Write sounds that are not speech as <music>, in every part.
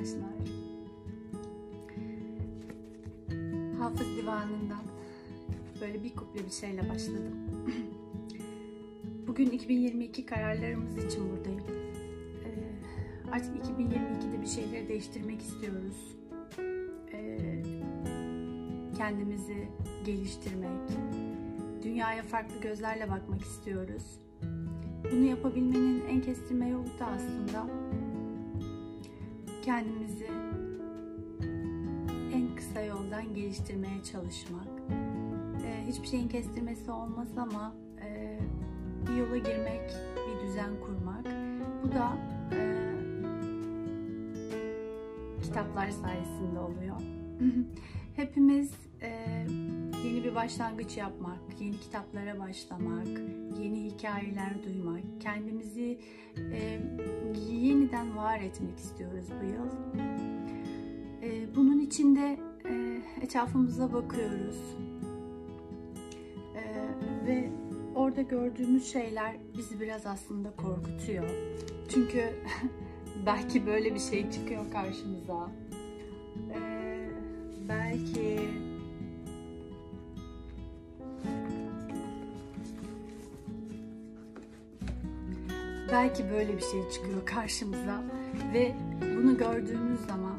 arkadaşlar. Hafız Divanı'ndan böyle bir kuple bir şeyle başladım. <clears throat> Bugün 2022 kararlarımız için buradayım. Ee, artık 2022'de bir şeyleri değiştirmek istiyoruz. Ee, kendimizi geliştirmek, dünyaya farklı gözlerle bakmak istiyoruz. Bunu yapabilmenin en kestirme yolu da aslında kendimizi en kısa yoldan geliştirmeye çalışmak. Ee, hiçbir şeyin kestirmesi olmaz ama e, bir yola girmek, bir düzen kurmak. Bu da e, kitaplar sayesinde oluyor. <laughs> Hepimiz e, yeni bir başlangıç yapmak, yeni kitaplara başlamak, yeni hikayeler duymak, kendimizi e, yeniden var etmek istiyoruz bu yıl. E, bunun için de e, etrafımıza bakıyoruz e, ve orada gördüğümüz şeyler bizi biraz aslında korkutuyor. Çünkü <laughs> belki böyle bir şey çıkıyor karşımıza. E, belki belki böyle bir şey çıkıyor karşımıza ve bunu gördüğümüz zaman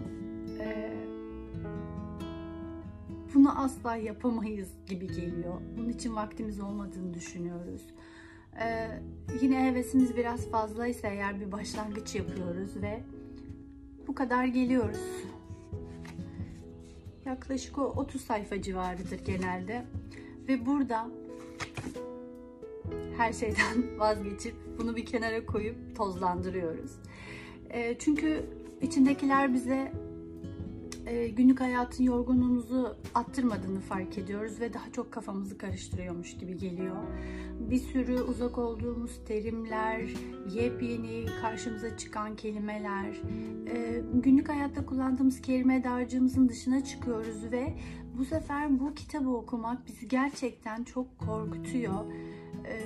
e, bunu asla yapamayız gibi geliyor. Bunun için vaktimiz olmadığını düşünüyoruz. E, yine hevesimiz biraz fazlaysa eğer bir başlangıç yapıyoruz ve bu kadar geliyoruz. Yaklaşık o 30 sayfa civarıdır genelde. Ve burada her şeyden <laughs> vazgeçip bunu bir kenara koyup tozlandırıyoruz. E, çünkü içindekiler bize e, günlük hayatın yorgunluğumuzu attırmadığını fark ediyoruz ve daha çok kafamızı karıştırıyormuş gibi geliyor. Bir sürü uzak olduğumuz terimler, yepyeni karşımıza çıkan kelimeler, e, günlük hayatta kullandığımız kelime dağarcığımızın dışına çıkıyoruz ve bu sefer bu kitabı okumak bizi gerçekten çok korkutuyor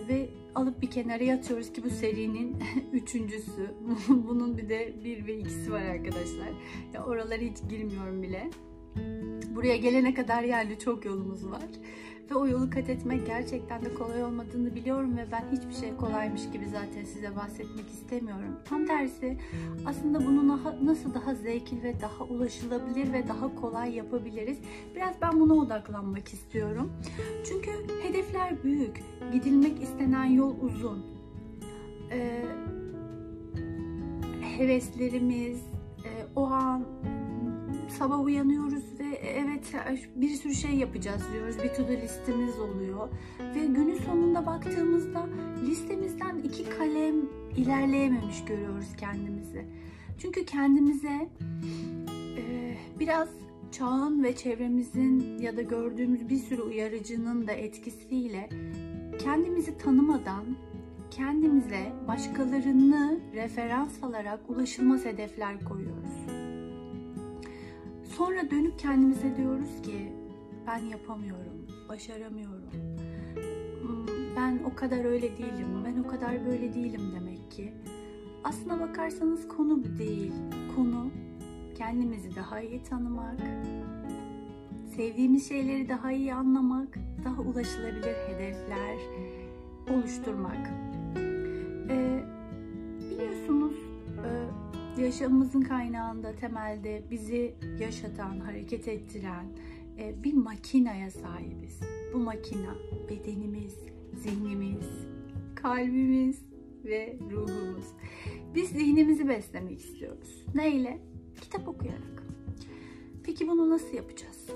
ve alıp bir kenara yatıyoruz ki bu serinin <laughs> üçüncüsü. <laughs> Bunun bir de bir ve ikisi var arkadaşlar. Ya oralara hiç girmiyorum bile. Buraya gelene kadar yani çok yolumuz var. Ve o yolu kat etmek gerçekten de kolay olmadığını biliyorum ve ben hiçbir şey kolaymış gibi zaten size bahsetmek istemiyorum. Tam tersi aslında bunu nasıl daha zevkli ve daha ulaşılabilir ve daha kolay yapabiliriz. Biraz ben buna odaklanmak istiyorum. Çünkü hedefler büyük. Gidilmek istenen yol uzun. Ee, heveslerimiz, e, o an sabah uyanıyoruz ve evet bir sürü şey yapacağız diyoruz. Bir to-do listemiz oluyor. Ve günün sonunda baktığımızda listemizden iki kalem ilerleyememiş görüyoruz kendimizi. Çünkü kendimize e, biraz çağın ve çevremizin ya da gördüğümüz bir sürü uyarıcının da etkisiyle kendimizi tanımadan kendimize başkalarını referans alarak ulaşılmaz hedefler koyuyoruz. Sonra dönüp kendimize diyoruz ki ben yapamıyorum, başaramıyorum. Ben o kadar öyle değilim, ben o kadar böyle değilim demek ki. Aslına bakarsanız konu bu değil. Konu kendimizi daha iyi tanımak, sevdiğimiz şeyleri daha iyi anlamak, daha ulaşılabilir hedefler oluşturmak. Ee, yaşamımızın kaynağında temelde bizi yaşatan, hareket ettiren e, bir makinaya sahibiz. Bu makina bedenimiz, zihnimiz, kalbimiz ve ruhumuz. Biz zihnimizi beslemek istiyoruz. Neyle? Kitap okuyarak. Peki bunu nasıl yapacağız?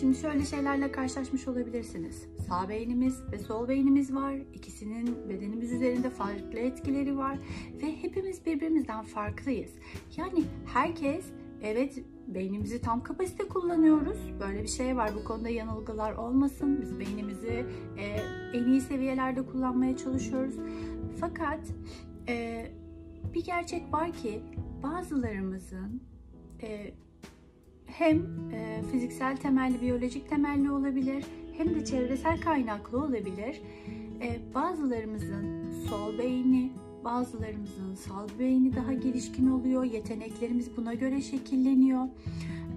Şimdi şöyle şeylerle karşılaşmış olabilirsiniz. Sağ beynimiz ve sol beynimiz var. İkisinin bedenimiz üzerinde farklı etkileri var ve hepimiz birbirimizden farklıyız. Yani herkes evet beynimizi tam kapasite kullanıyoruz. Böyle bir şey var. Bu konuda yanılgılar olmasın. Biz beynimizi e, en iyi seviyelerde kullanmaya çalışıyoruz. Fakat e, bir gerçek var ki bazılarımızın e, hem e, fiziksel temelli, biyolojik temelli olabilir hem de çevresel kaynaklı olabilir. E, bazılarımızın sol beyni bazılarımızın sal beyni daha gelişkin oluyor, yeteneklerimiz buna göre şekilleniyor.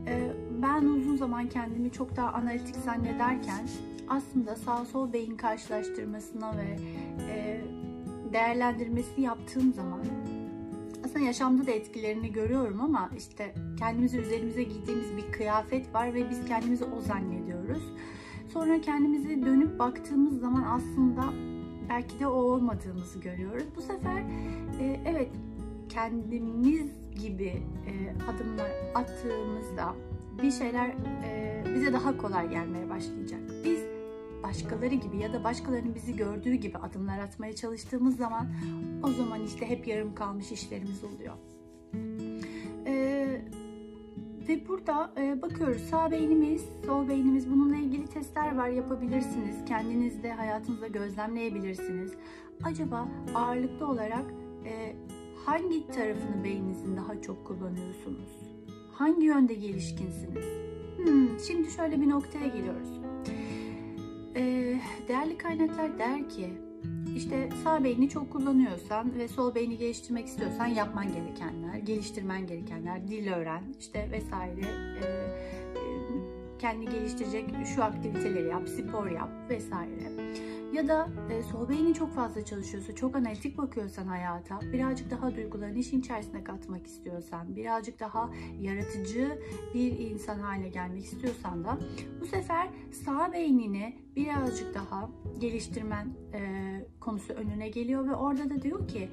Ee, ben uzun zaman kendimi çok daha analitik zannederken aslında sağ sol beyin karşılaştırmasına ve e, değerlendirmesi yaptığım zaman aslında yaşamda da etkilerini görüyorum ama işte kendimizi üzerimize giydiğimiz bir kıyafet var ve biz kendimizi o zannediyoruz. Sonra kendimizi dönüp baktığımız zaman aslında belki de o olmadığımızı görüyoruz. Bu sefer e, evet kendimiz gibi e, adımlar attığımızda bir şeyler e, bize daha kolay gelmeye başlayacak. Biz başkaları gibi ya da başkalarının bizi gördüğü gibi adımlar atmaya çalıştığımız zaman o zaman işte hep yarım kalmış işlerimiz oluyor. Ve burada e, bakıyoruz sağ beynimiz, sol beynimiz bununla ilgili testler var yapabilirsiniz. Kendinizde hayatınızda gözlemleyebilirsiniz. Acaba ağırlıklı olarak e, hangi tarafını beyninizin daha çok kullanıyorsunuz? Hangi yönde gelişkinsiniz? Hmm, şimdi şöyle bir noktaya geliyoruz. Ee, değerli kaynaklar der ki işte sağ beyni çok kullanıyorsan ve sol beyni geliştirmek istiyorsan yapman gerekenler, geliştirmen gerekenler, dil öğren işte vesaire e, e, kendi geliştirecek şu aktiviteleri yap, spor yap vesaire. Ya da e, sol beynin çok fazla çalışıyorsa, çok analitik bakıyorsan hayata, birazcık daha duygularını işin içerisine katmak istiyorsan, birazcık daha yaratıcı bir insan haline gelmek istiyorsan da bu sefer sağ beynini birazcık daha geliştirmen e, konusu önüne geliyor ve orada da diyor ki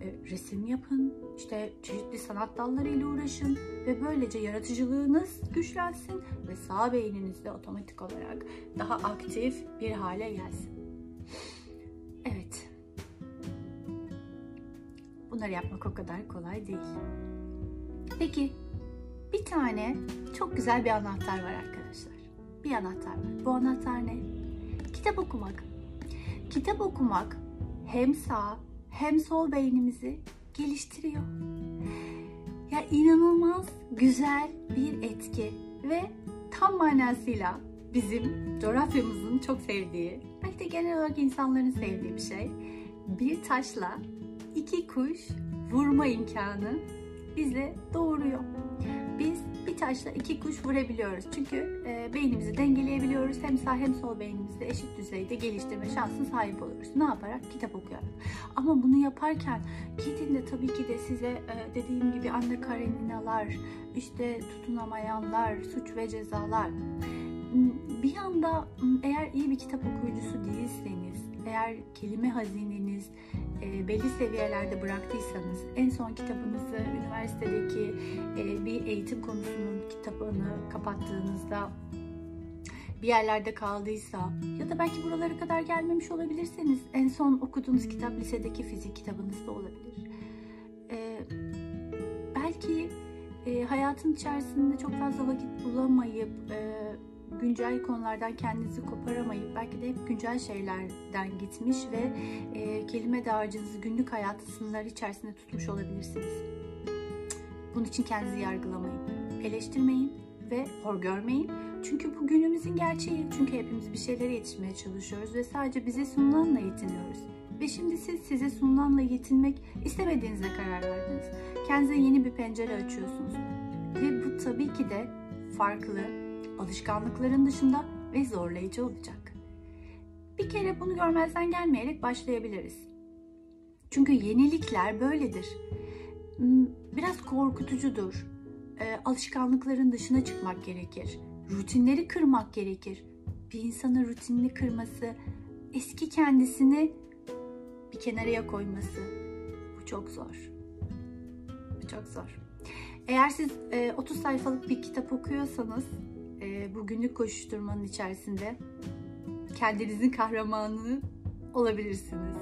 e, resim yapın, işte çeşitli sanat dallarıyla uğraşın ve böylece yaratıcılığınız güçlensin ve sağ beyniniz de otomatik olarak daha aktif bir hale gelsin. Evet. Bunları yapmak o kadar kolay değil. Peki bir tane çok güzel bir anahtar var arkadaşlar. Bir anahtar var. Bu anahtar ne? Kitap okumak. Kitap okumak hem sağ hem sol beynimizi geliştiriyor. Ya inanılmaz güzel bir etki ve tam manasıyla bizim coğrafyamızın çok sevdiği, belki de genel olarak insanların sevdiği bir şey. Bir taşla iki kuş vurma imkanı bize doğuruyor. Biz bir taşla iki kuş vurabiliyoruz. Çünkü e, beynimizi dengeleyebiliyoruz. Hem sağ hem sol beynimizi eşit düzeyde geliştirme şansına sahip oluyoruz. Ne yaparak? Kitap okuyarak. Ama bunu yaparken gidin de tabii ki de size e, dediğim gibi Anne Kareninalar, işte tutunamayanlar, suç ve cezalar. Bir yanda eğer iyi bir kitap okuyucusu değilseniz, eğer kelime hazineniz e, belli seviyelerde bıraktıysanız, en son kitabınızı üniversitedeki e, bir eğitim konusunun kitabını kapattığınızda bir yerlerde kaldıysa ya da belki buralara kadar gelmemiş olabilirseniz en son okuduğunuz kitap lisedeki fizik kitabınız da olabilir. E, belki e, hayatın içerisinde çok fazla vakit bulamayıp e, güncel konulardan kendinizi koparamayıp belki de hep güncel şeylerden gitmiş ve e, kelime dağarcığınızı günlük hayat sınırları içerisinde tutmuş olabilirsiniz. Bunun için kendinizi yargılamayın, eleştirmeyin ve hor görmeyin. Çünkü bu günümüzün gerçeği. Çünkü hepimiz bir şeylere yetişmeye çalışıyoruz ve sadece bize sunulanla yetiniyoruz. Ve şimdi siz size sunulanla yetinmek istemediğinizde karar verdiniz. Kendinize yeni bir pencere açıyorsunuz. Ve bu tabii ki de farklı, alışkanlıkların dışında ve zorlayıcı olacak. Bir kere bunu görmezden gelmeyerek başlayabiliriz. Çünkü yenilikler böyledir. Hmm, biraz korkutucudur. E, alışkanlıkların dışına çıkmak gerekir. Rutinleri kırmak gerekir. Bir insanın rutinini kırması, eski kendisini bir kenarıya koyması. Bu çok zor. Bu çok zor. Eğer siz e, 30 sayfalık bir kitap okuyorsanız e, bu günlük koşuşturmanın içerisinde kendinizin kahramanı olabilirsiniz.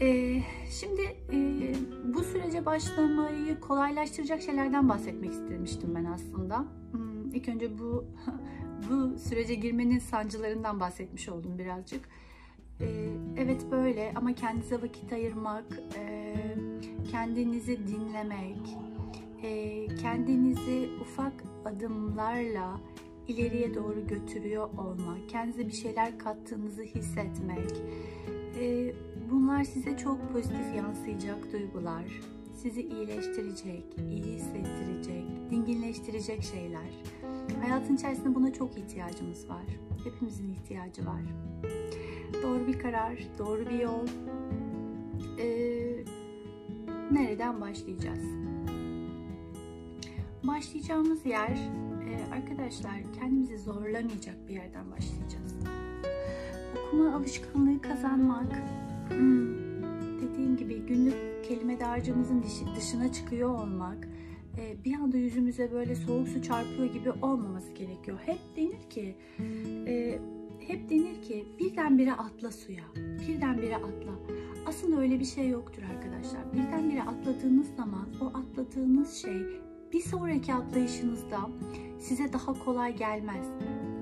E, şimdi e, bu sürece başlamayı kolaylaştıracak şeylerden bahsetmek istemiştim ben aslında. Hmm, ilk önce bu <laughs> bu sürece girmenin sancılarından bahsetmiş oldum birazcık. E, evet böyle ama kendinize vakit ayırmak, e, kendinizi dinlemek, kendinizi ufak adımlarla ileriye doğru götürüyor olmak, kendinize bir şeyler kattığınızı hissetmek, e, bunlar size çok pozitif yansıyacak duygular, sizi iyileştirecek, iyi hissettirecek, dinginleştirecek şeyler. Hayatın içerisinde buna çok ihtiyacımız var. Hepimizin ihtiyacı var. Doğru bir karar, doğru bir yol. Ee, nereden başlayacağız? Başlayacağımız yer e, arkadaşlar kendimizi zorlamayacak bir yerden başlayacağız. Okuma alışkanlığı kazanmak, hmm, dediğim gibi günlük kelime dağarcığımızın dışına çıkıyor olmak, e, bir anda yüzümüze böyle soğuk su çarpıyor gibi olmaması gerekiyor. Hep denir ki, e, hep denir ki birdenbire atla suya, birdenbire atla. Aslında öyle bir şey yoktur arkadaşlar. Birdenbire atladığınız zaman o atladığınız şey bir sonraki atlayışınızda size daha kolay gelmez.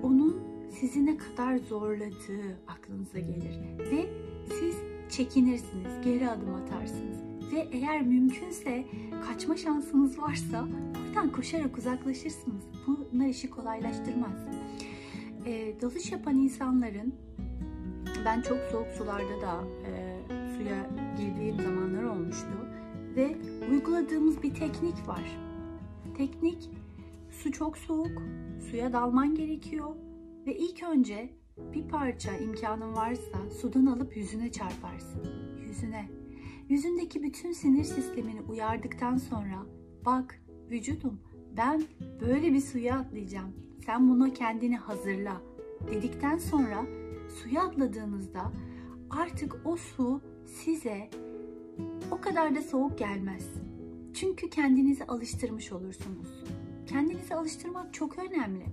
Onun sizi ne kadar zorladığı aklınıza gelir ve siz çekinirsiniz, geri adım atarsınız ve eğer mümkünse kaçma şansınız varsa buradan koşarak uzaklaşırsınız. Bunlar işi kolaylaştırmaz. E, dalış yapan insanların ben çok soğuk sularda da e, suya girdiğim zamanlar olmuştu ve uyguladığımız bir teknik var. Teknik su çok soğuk, suya dalman gerekiyor ve ilk önce bir parça imkanın varsa sudan alıp yüzüne çarparsın. Yüzüne. Yüzündeki bütün sinir sistemini uyardıktan sonra bak vücudum ben böyle bir suya atlayacağım. Sen buna kendini hazırla dedikten sonra suya atladığınızda artık o su size o kadar da soğuk gelmez. Çünkü kendinizi alıştırmış olursunuz. Kendinizi alıştırmak çok önemli.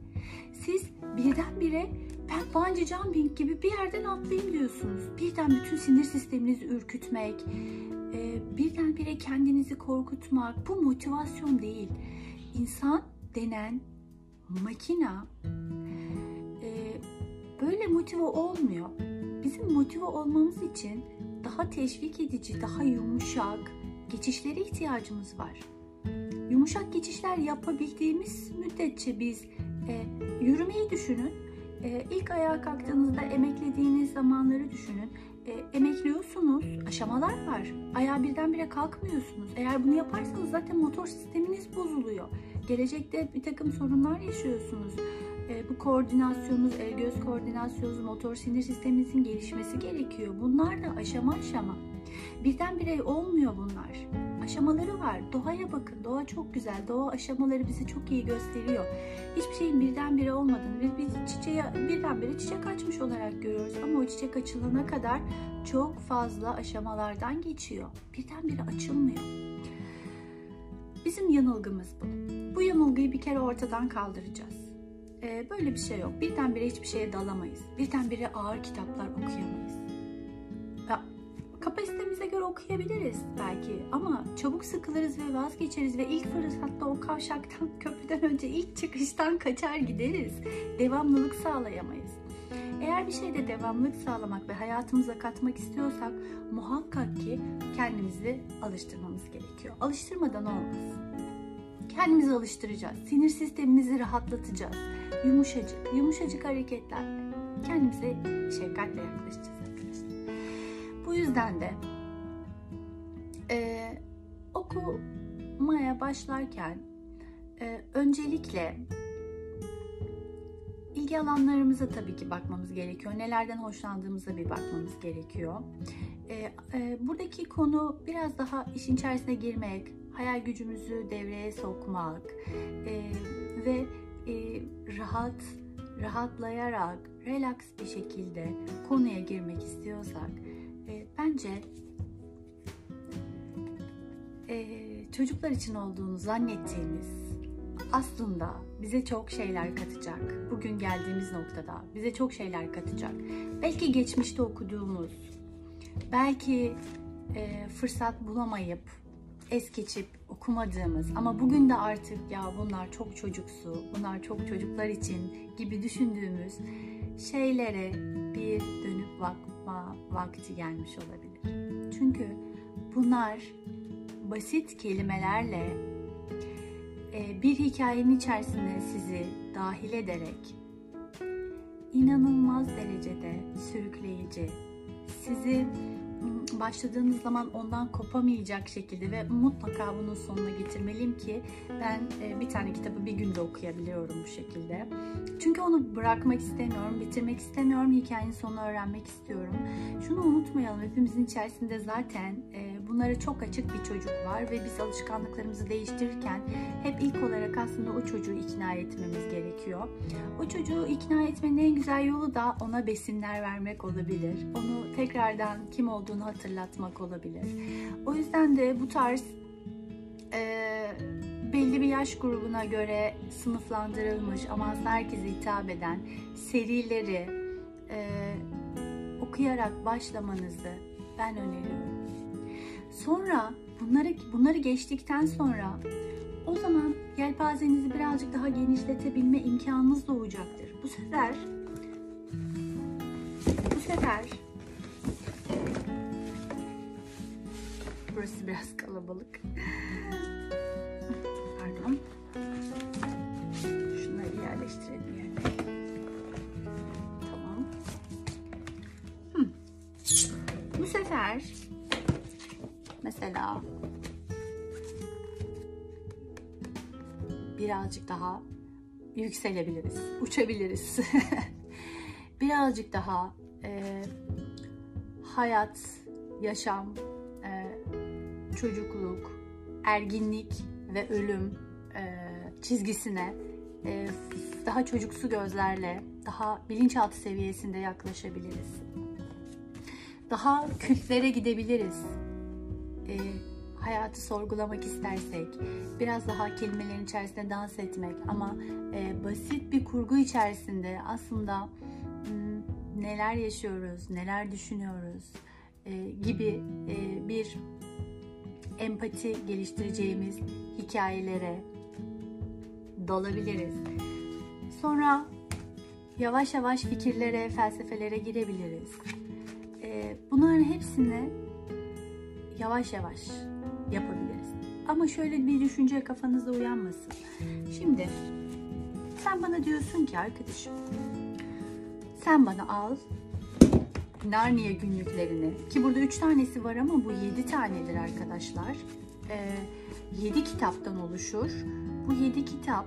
Siz birdenbire ben bungee jumping gibi bir yerden atlayayım diyorsunuz. Birden bütün sinir sisteminizi ürkütmek, e, birdenbire kendinizi korkutmak bu motivasyon değil. İnsan denen makina e, böyle motive olmuyor. Bizim motive olmamız için daha teşvik edici, daha yumuşak geçişlere ihtiyacımız var. Yumuşak geçişler yapabildiğimiz müddetçe biz e, yürümeyi düşünün. E, ilk ayağa kalktığınızda emeklediğiniz zamanları düşünün. E, emekliyorsunuz, aşamalar var. Ayağa birdenbire kalkmıyorsunuz. Eğer bunu yaparsanız zaten motor sisteminiz bozuluyor. Gelecekte bir takım sorunlar yaşıyorsunuz. E, bu koordinasyonunuz, el göz koordinasyonunuz, motor sinir sisteminizin gelişmesi gerekiyor. Bunlar da aşama aşama. Birdenbire olmuyor bunlar. Aşamaları var. Doğaya bakın. Doğa çok güzel. Doğa aşamaları bize çok iyi gösteriyor. Hiçbir şeyin birdenbire olmadığını, biz bir çiçeği birdenbire çiçek açmış olarak görüyoruz. Ama o çiçek açılana kadar çok fazla aşamalardan geçiyor. Birdenbire açılmıyor. Bizim yanılgımız bu. Bu yanılgıyı bir kere ortadan kaldıracağız. Ee, böyle bir şey yok. Birdenbire hiçbir şeye dalamayız. Birdenbire ağır kitaplar okuyamayız. Göre okuyabiliriz belki ama çabuk sıkılırız ve vazgeçeriz ve ilk fırsatta o kavşaktan <laughs> köprüden önce ilk çıkıştan kaçar gideriz. Devamlılık sağlayamayız. Eğer bir şeyde devamlılık sağlamak ve hayatımıza katmak istiyorsak muhakkak ki kendimizi alıştırmamız gerekiyor. Alıştırmadan olmaz. Kendimizi alıştıracağız. Sinir sistemimizi rahatlatacağız. Yumuşacık, yumuşacık hareketler. Kendimize şefkatle yaklaşacağız arkadaşlar. Bu yüzden de e, okumaya başlarken e, öncelikle ilgi alanlarımıza tabii ki bakmamız gerekiyor. Nelerden hoşlandığımıza bir bakmamız gerekiyor. E, e, buradaki konu biraz daha işin içerisine girmek, hayal gücümüzü devreye sokmak e, ve e, rahat, rahatlayarak, relax bir şekilde konuya girmek istiyorsak e, bence e, çocuklar için olduğunu zannettiğimiz aslında bize çok şeyler katacak. Bugün geldiğimiz noktada bize çok şeyler katacak. Belki geçmişte okuduğumuz, belki e, fırsat bulamayıp es geçip okumadığımız ama bugün de artık ya bunlar çok çocuksu, bunlar çok çocuklar için gibi düşündüğümüz şeylere bir dönüp bakma vakti gelmiş olabilir. Çünkü bunlar basit kelimelerle e, bir hikayenin içerisine sizi dahil ederek inanılmaz derecede sürükleyici, sizi başladığınız zaman ondan kopamayacak şekilde ve mutlaka bunun sonuna getirmeliyim ki ben e, bir tane kitabı bir günde okuyabiliyorum bu şekilde. Çünkü onu bırakmak istemiyorum, bitirmek istemiyorum, hikayenin sonunu öğrenmek istiyorum. Şunu unutmayalım, hepimizin içerisinde zaten e, bunlara çok açık bir çocuk var ve biz alışkanlıklarımızı değiştirirken hep ilk olarak aslında o çocuğu ikna etmemiz gerekiyor. O çocuğu ikna etmenin en güzel yolu da ona besinler vermek olabilir. Onu tekrardan kim olduğunu hatırlatmak olabilir. O yüzden de bu tarz e, belli bir yaş grubuna göre sınıflandırılmış ama herkese hitap eden serileri e, okuyarak başlamanızı ben öneriyorum. Sonra bunları bunları geçtikten sonra o zaman yelpazenizi birazcık daha genişletebilme imkanınız doğacaktır. Bu sefer bu sefer burası biraz kalabalık. Pardon. Şunları yerleştirelim yerine. Tamam. Hı. Bu sefer mesela birazcık daha yükselebiliriz, uçabiliriz. <laughs> birazcık daha e, hayat, yaşam, çocukluk, erginlik ve ölüm e, çizgisine e, daha çocuksu gözlerle, daha bilinçaltı seviyesinde yaklaşabiliriz. Daha kültlere gidebiliriz. E, hayatı sorgulamak istersek, biraz daha kelimelerin içerisinde dans etmek ama e, basit bir kurgu içerisinde aslında m, neler yaşıyoruz, neler düşünüyoruz e, gibi e, bir empati geliştireceğimiz hikayelere dalabiliriz. Sonra yavaş yavaş fikirlere, felsefelere girebiliriz. E, bunların hepsini yavaş yavaş yapabiliriz. Ama şöyle bir düşünce kafanızda uyanmasın. Şimdi sen bana diyorsun ki arkadaşım sen bana al Narnia günlüklerini ki burada 3 tanesi var ama bu 7 tanedir arkadaşlar. Ee, 7 kitaptan oluşur. Bu 7 kitap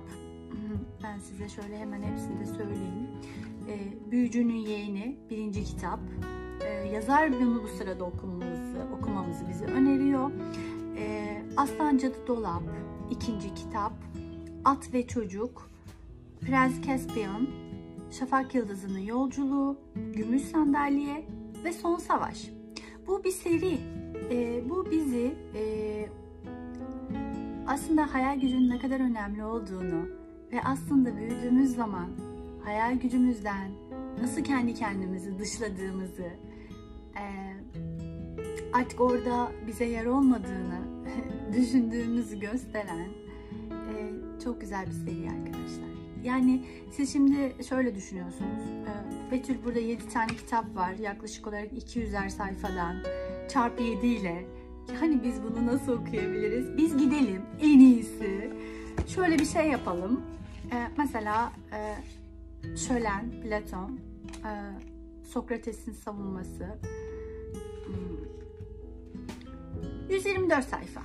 ben size şöyle hemen hepsini de söyleyeyim. Ee, Büyücünün Yeğeni birinci kitap. Ee, yazar bunu bu sırada okumamızı, okumamızı bize öneriyor. Ee, Aslan Cadı Dolap ikinci kitap. At ve Çocuk. Prens Caspian Şafak Yıldızı'nın Yolculuğu, Gümüş Sandalye ve Son Savaş. Bu bir seri. E, bu bizi e, aslında hayal gücünün ne kadar önemli olduğunu ve aslında büyüdüğümüz zaman hayal gücümüzden nasıl kendi kendimizi dışladığımızı, e, artık orada bize yer olmadığını <laughs> düşündüğümüzü gösteren e, çok güzel bir seri arkadaşlar. Yani siz şimdi şöyle düşünüyorsunuz. Ee, Betül burada 7 tane kitap var. Yaklaşık olarak 200'er sayfadan çarpı 7 ile. Hani biz bunu nasıl okuyabiliriz? Biz gidelim en iyisi. Şöyle bir şey yapalım. Ee, mesela e, Şölen, Platon, e, Sokrates'in savunması. 124 hmm. sayfa.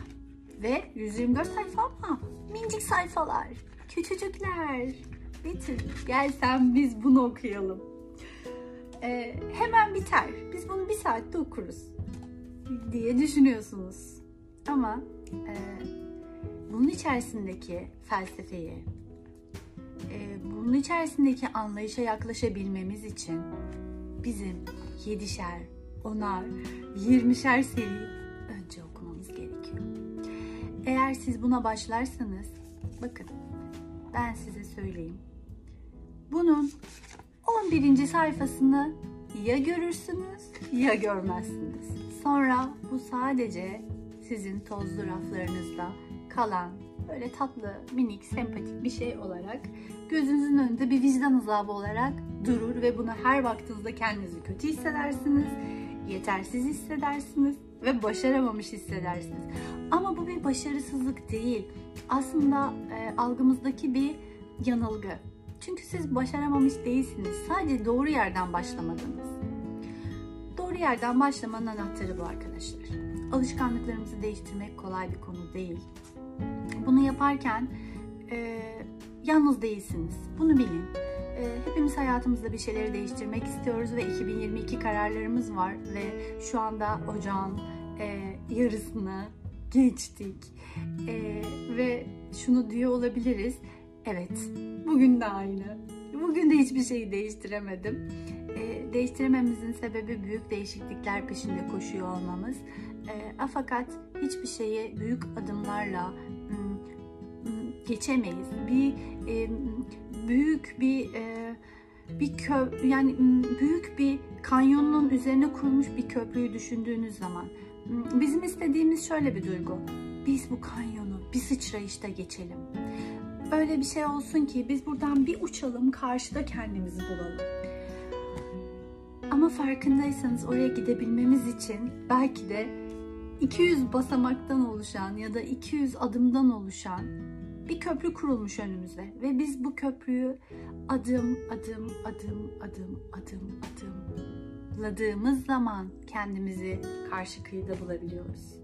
Ve 124 sayfa ama mincik sayfalar. Küçücükler. Betül gel sen biz bunu okuyalım. Ee, hemen biter. Biz bunu bir saatte okuruz diye düşünüyorsunuz. Ama e, bunun içerisindeki felsefeyi, e, bunun içerisindeki anlayışa yaklaşabilmemiz için bizim yedişer, onar, yirmişer seri önce okumamız gerekiyor. Eğer siz buna başlarsanız, bakın ben size söyleyeyim. Bunun 11. sayfasını ya görürsünüz ya görmezsiniz. Sonra bu sadece sizin tozlu raflarınızda kalan böyle tatlı, minik, sempatik bir şey olarak gözünüzün önünde bir vicdan azabı olarak durur ve buna her baktığınızda kendinizi kötü hissedersiniz, yetersiz hissedersiniz ve başaramamış hissedersiniz. Ama bu bir başarısızlık değil. Aslında e, algımızdaki bir yanılgı. Çünkü siz başaramamış değilsiniz. Sadece doğru yerden başlamadınız. Doğru yerden başlamanın anahtarı bu arkadaşlar. Alışkanlıklarımızı değiştirmek kolay bir konu değil. Bunu yaparken e, yalnız değilsiniz. Bunu bilin. E, hepimiz hayatımızda bir şeyleri değiştirmek istiyoruz ve 2022 kararlarımız var ve şu anda ocağın e, yarısını geçtik. E, ve şunu diyor olabiliriz. Evet, bugün de aynı. Bugün de hiçbir şeyi değiştiremedim. E, değiştirememizin sebebi büyük değişiklikler peşinde koşuyor olmamız. Fakat hiçbir şeyi büyük adımlarla geçemeyiz. Bir büyük bir e, bir kö yani büyük bir kanyonun üzerine kurulmuş bir köprüyü düşündüğünüz zaman bizim istediğimiz şöyle bir duygu. Biz bu kanyonu bir sıçrayışta geçelim. Öyle bir şey olsun ki biz buradan bir uçalım karşıda kendimizi bulalım. Ama farkındaysanız oraya gidebilmemiz için belki de 200 basamaktan oluşan ya da 200 adımdan oluşan bir köprü kurulmuş önümüze ve biz bu köprüyü adım adım adım adım adım adımladığımız zaman kendimizi karşı kıyıda bulabiliyoruz.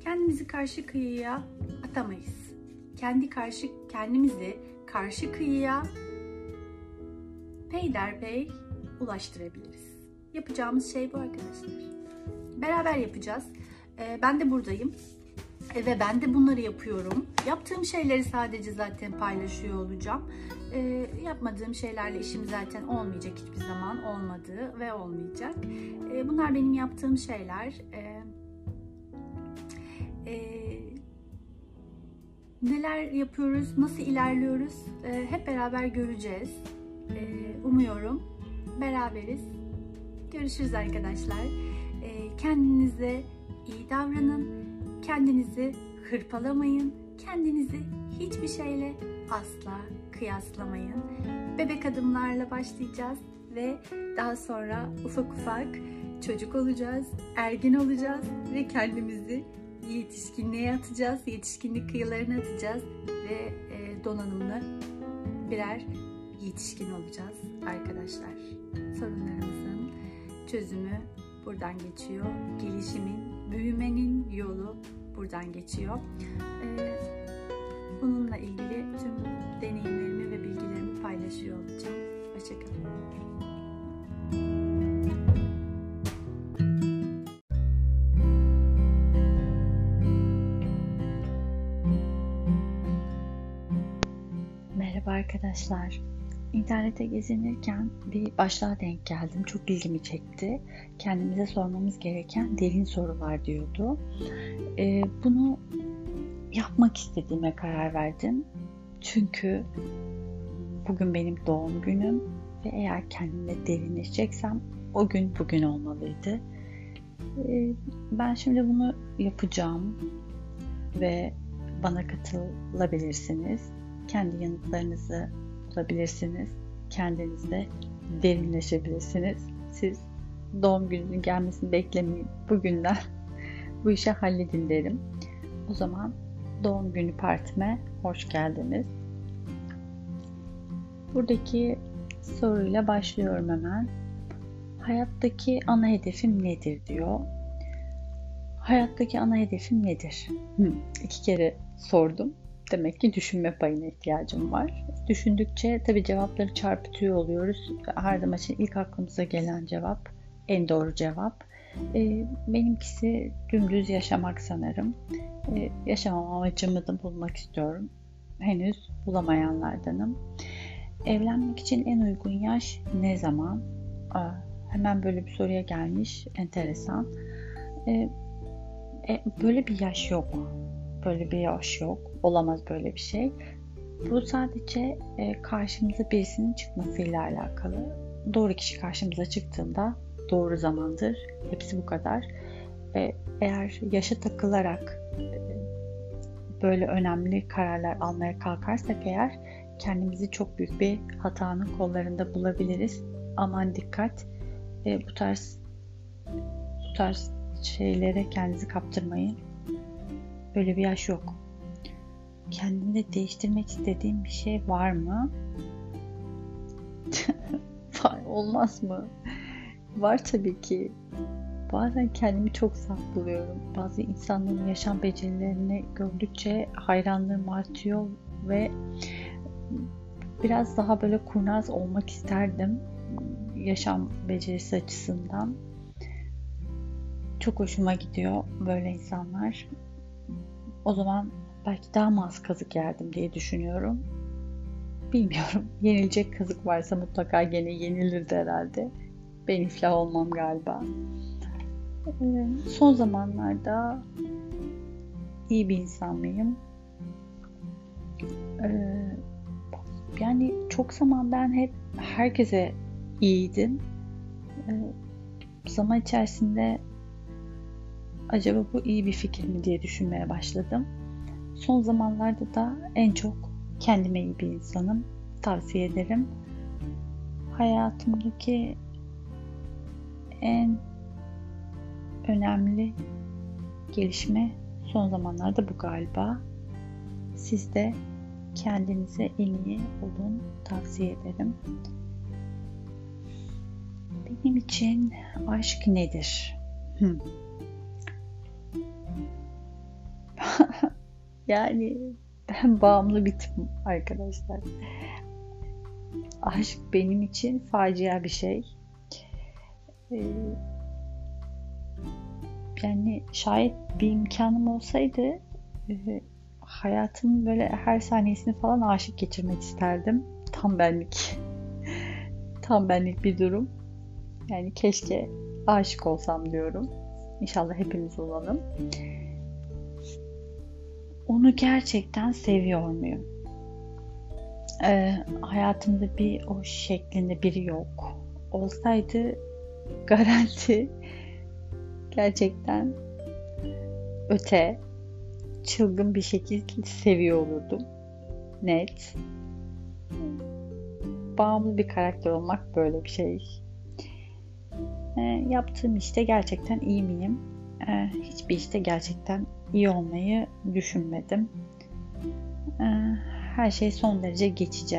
Kendimizi karşı kıyıya atamayız. Kendi karşı kendimizi karşı kıyıya peyderpey ulaştırabiliriz. Yapacağımız şey bu arkadaşlar. Beraber yapacağız. Ee, ben de buradayım. E, ve ben de bunları yapıyorum. Yaptığım şeyleri sadece zaten paylaşıyor olacağım. E, yapmadığım şeylerle işim zaten olmayacak hiçbir zaman olmadı ve olmayacak. E, bunlar benim yaptığım şeyler. E, e, neler yapıyoruz, nasıl ilerliyoruz e, hep beraber göreceğiz. E, umuyorum beraberiz. Görüşürüz arkadaşlar. E, kendinize iyi davranın Kendinizi hırpalamayın. Kendinizi hiçbir şeyle asla kıyaslamayın. Bebek adımlarla başlayacağız ve daha sonra ufak ufak çocuk olacağız, ergin olacağız ve kendimizi yetişkinliğe atacağız, yetişkinlik kıyılarına atacağız ve e, donanımlı birer yetişkin olacağız arkadaşlar. Sorunlarımızın çözümü buradan geçiyor. Gelişimin, büyümenin yolu buradan geçiyor. Ee, bununla ilgili tüm deneyimlerimi ve bilgilerimi paylaşıyor olacağım. Hoşçakalın. Merhaba arkadaşlar. İnternete gezinirken bir başlığa denk geldim. Çok ilgimi çekti. Kendimize sormamız gereken derin sorular diyordu. Ee, bunu yapmak istediğime karar verdim. Çünkü bugün benim doğum günüm ve eğer kendimle derinleşeceksem o gün bugün olmalıydı. Ee, ben şimdi bunu yapacağım ve bana katılabilirsiniz. Kendi yanıtlarınızı bulabilirsiniz. Kendinizde derinleşebilirsiniz. Siz doğum gününün gelmesini beklemeyin. Bugünden <laughs> bu işi halledin derim. O zaman doğum günü partime hoş geldiniz. Buradaki soruyla başlıyorum hemen. Hayattaki ana hedefim nedir diyor. Hayattaki ana hedefim nedir? Hı, iki kere sordum. Demek ki düşünme payına ihtiyacım var. Düşündükçe tabii cevapları çarpıtıyor oluyoruz. Her zaman için ilk aklımıza gelen cevap en doğru cevap. E, benimkisi dümdüz yaşamak sanırım. E, yaşamam amacımı da bulmak istiyorum. Henüz bulamayanlardanım. Evlenmek için en uygun yaş ne zaman? Hemen böyle bir soruya gelmiş. Enteresan. E, e, böyle bir yaş yok. Böyle bir yaş yok. Olamaz böyle bir şey. Bu sadece e, karşımıza birisinin çıkmasıyla alakalı. Doğru kişi karşımıza çıktığında doğru zamandır. Hepsi bu kadar. E, eğer yaşa takılarak e, böyle önemli kararlar almaya kalkarsak eğer kendimizi çok büyük bir hatanın kollarında bulabiliriz. Aman dikkat. E, bu tarz bu tarz şeylere kendinizi kaptırmayın. Böyle bir yaş yok. Kendinde değiştirmek istediğin bir şey var mı? <laughs> Olmaz mı? Var tabii ki. Bazen kendimi çok saf buluyorum. Bazı insanların yaşam becerilerini gördükçe hayranlığım artıyor ve biraz daha böyle kurnaz olmak isterdim yaşam becerisi açısından. Çok hoşuma gidiyor böyle insanlar. O zaman belki daha mı az kazık yerdim diye düşünüyorum. Bilmiyorum. <laughs> Yenilecek kazık varsa mutlaka gene yenilirdi herhalde. Ben iflah olmam galiba. Ee, son zamanlarda iyi bir insan mıyım? Ee, yani çok zaman ben hep herkese iyiydim. Ee, zaman içerisinde acaba bu iyi bir fikir mi diye düşünmeye başladım. Son zamanlarda da en çok kendime iyi bir insanım. Tavsiye ederim. Hayatımdaki en önemli gelişme son zamanlarda bu galiba. Siz de kendinize en iyi olun tavsiye ederim. Benim için aşk nedir? Hmm. <laughs> yani ben <laughs> bağımlı bir tipim arkadaşlar. Aşk benim için facia bir şey. Ee, yani şayet bir imkanım olsaydı e, hayatımın böyle her saniyesini falan aşık geçirmek isterdim. Tam benlik. <laughs> Tam benlik bir durum. Yani keşke aşık olsam diyorum. İnşallah hepimiz olalım. Onu gerçekten seviyor muyum? Ee, hayatımda bir o şeklinde biri yok. Olsaydı <laughs> garanti gerçekten öte çılgın bir şekilde seviyor olurdum. Net. Bağımlı bir karakter olmak böyle bir şey. E, yaptığım işte gerçekten iyi miyim? E, hiçbir işte gerçekten iyi olmayı düşünmedim. E, her şey son derece geçici.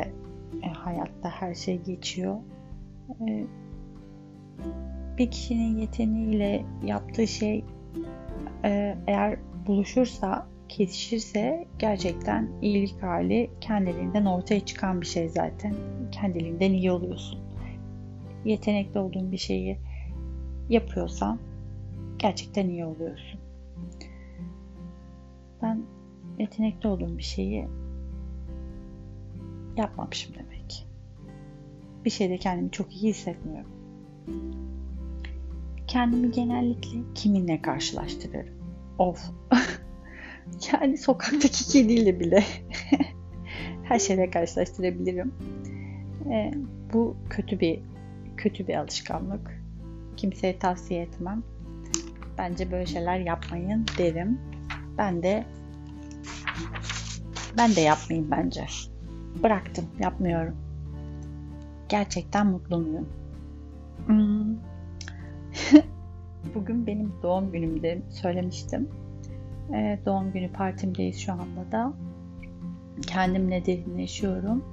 E, hayatta her şey geçiyor. E, bir kişinin yeteneğiyle yaptığı şey e, eğer buluşursa, kesişirse gerçekten iyilik hali kendiliğinden ortaya çıkan bir şey zaten. Kendiliğinden iyi oluyorsun. Yetenekli olduğun bir şeyi yapıyorsan gerçekten iyi oluyorsun. Ben yetenekli olduğum bir şeyi yapmamışım demek. Bir şeyde kendimi çok iyi hissetmiyorum. Kendimi genellikle kiminle karşılaştırırım. Of. <laughs> yani sokaktaki kediyle bile <laughs> her şeyle karşılaştırabilirim. E, bu kötü bir kötü bir alışkanlık. Kimseye tavsiye etmem. Bence böyle şeyler yapmayın derim. Ben de ben de yapmayayım bence. Bıraktım, yapmıyorum. Gerçekten mutlu muyum? Hmm. <laughs> Bugün benim doğum günümde söylemiştim. Ee, doğum günü partimdeyiz şu anda da. Kendimle derinleşiyorum.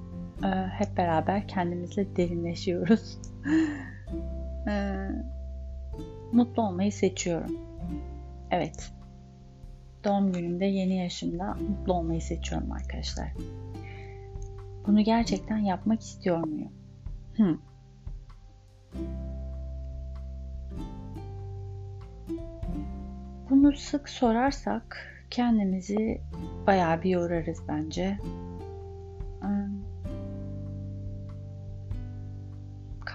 Ee, hep beraber kendimizle derinleşiyoruz. <laughs> ee, mutlu olmayı seçiyorum. Evet. Doğum günümde yeni yaşımda mutlu olmayı seçiyorum arkadaşlar. Bunu gerçekten yapmak istiyor muyum? Hmm. Bunu sık sorarsak kendimizi bayağı bir yorarız bence.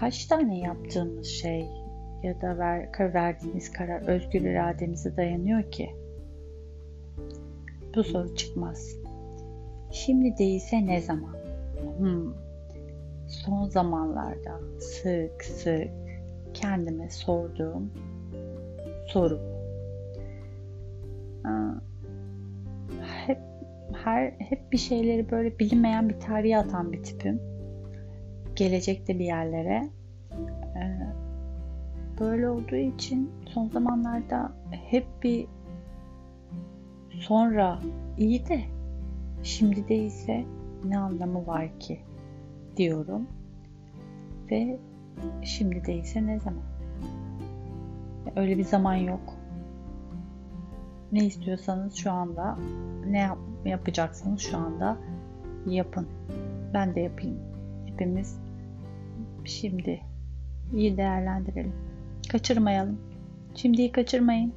Kaç tane yaptığımız şey ya da ver, verdiğimiz karar özgür irademize dayanıyor ki? Bu soru çıkmaz. Şimdi değilse ne zaman? Hmm. Son zamanlarda sık sık kendime sorduğum soru hep her hep bir şeyleri böyle bilinmeyen bir tarihe atan bir tipim. Gelecekte bir yerlere. Böyle olduğu için son zamanlarda hep bir sonra iyi de şimdi değilse ne anlamı var ki diyorum. Ve şimdi değilse ne zaman? öyle bir zaman yok. Ne istiyorsanız şu anda, ne yap yapacaksanız şu anda yapın. Ben de yapayım. Hepimiz şimdi iyi değerlendirelim. Kaçırmayalım. Şimdiyi kaçırmayın.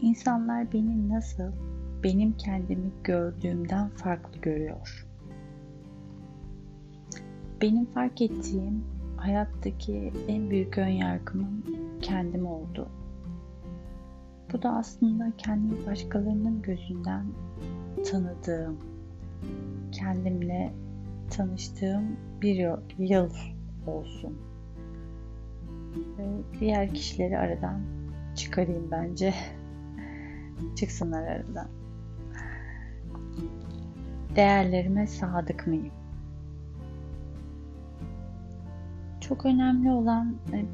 İnsanlar beni nasıl benim kendimi gördüğümden farklı görüyor. Benim fark ettiğim hayattaki en büyük ön yargımın kendim oldu. Bu da aslında kendimi başkalarının gözünden tanıdığım, kendimle tanıştığım bir yıl olsun. Diğer kişileri aradan çıkarayım bence. Çıksınlar aradan. Değerlerime sadık mıyım? Çok önemli olan e,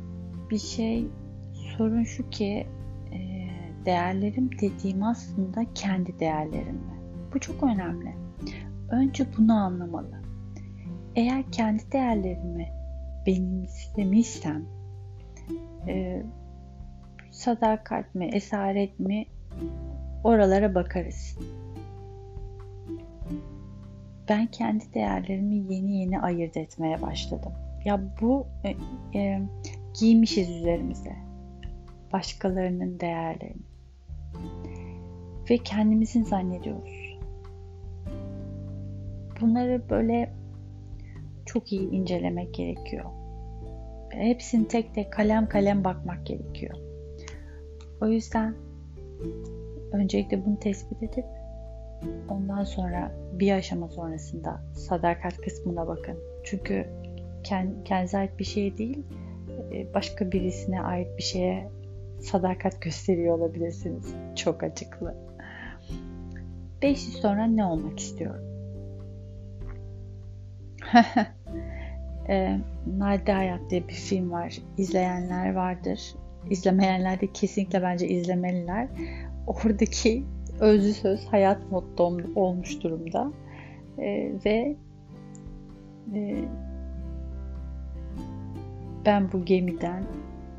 bir şey sorun şu ki e, değerlerim dediğim aslında kendi değerlerim mi? Bu çok önemli. Önce bunu anlamalı. Eğer kendi değerlerimi benimsemişsem e, sadakat mi, esaret mi oralara bakarız. Ben kendi değerlerimi yeni yeni ayırt etmeye başladım. Ya bu e, e, giymişiz üzerimize başkalarının değerlerini ve kendimizin zannediyoruz. Bunları böyle çok iyi incelemek gerekiyor. Hepsini tek tek kalem kalem bakmak gerekiyor. O yüzden öncelikle bunu tespit edip ondan sonra bir aşama sonrasında sadakat kısmına bakın. Çünkü kendinize ait bir şey değil, e, başka birisine ait bir şeye sadakat gösteriyor olabilirsiniz. Çok açıklı. 5 yıl sonra ne olmak istiyorum? <laughs> e, Nadide Hayat diye bir film var. İzleyenler vardır. İzlemeyenler de kesinlikle bence izlemeliler. Oradaki özlü söz hayat mottom olmuş durumda. E, ve e, ben bu gemiden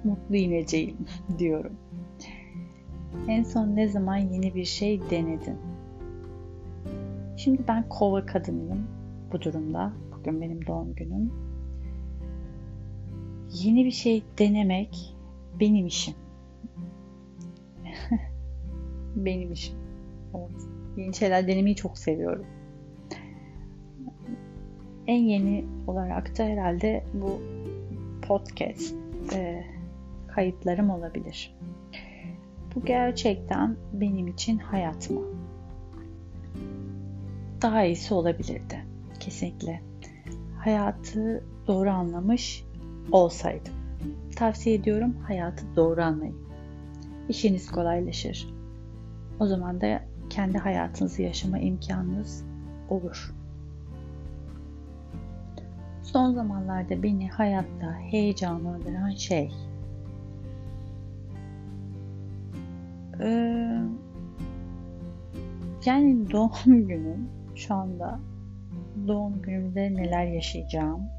mutlu ineceğim <laughs> diyorum. En son ne zaman yeni bir şey denedin? Şimdi ben kova kadınıyım bu durumda. Bugün benim doğum günüm. Yeni bir şey denemek benim işim. <laughs> benim işim. Evet. Yeni şeyler denemeyi çok seviyorum. En yeni olarak da herhalde bu podcast e, kayıtlarım olabilir. Bu gerçekten benim için hayat mı? Daha iyisi olabilirdi. Kesinlikle. Hayatı doğru anlamış olsaydım. Tavsiye ediyorum hayatı doğru anlayın. İşiniz kolaylaşır. O zaman da kendi hayatınızı yaşama imkanınız olur. Son zamanlarda beni hayatta heyecanlandıran şey ee, yani doğum günüm şu anda doğum günümde neler yaşayacağım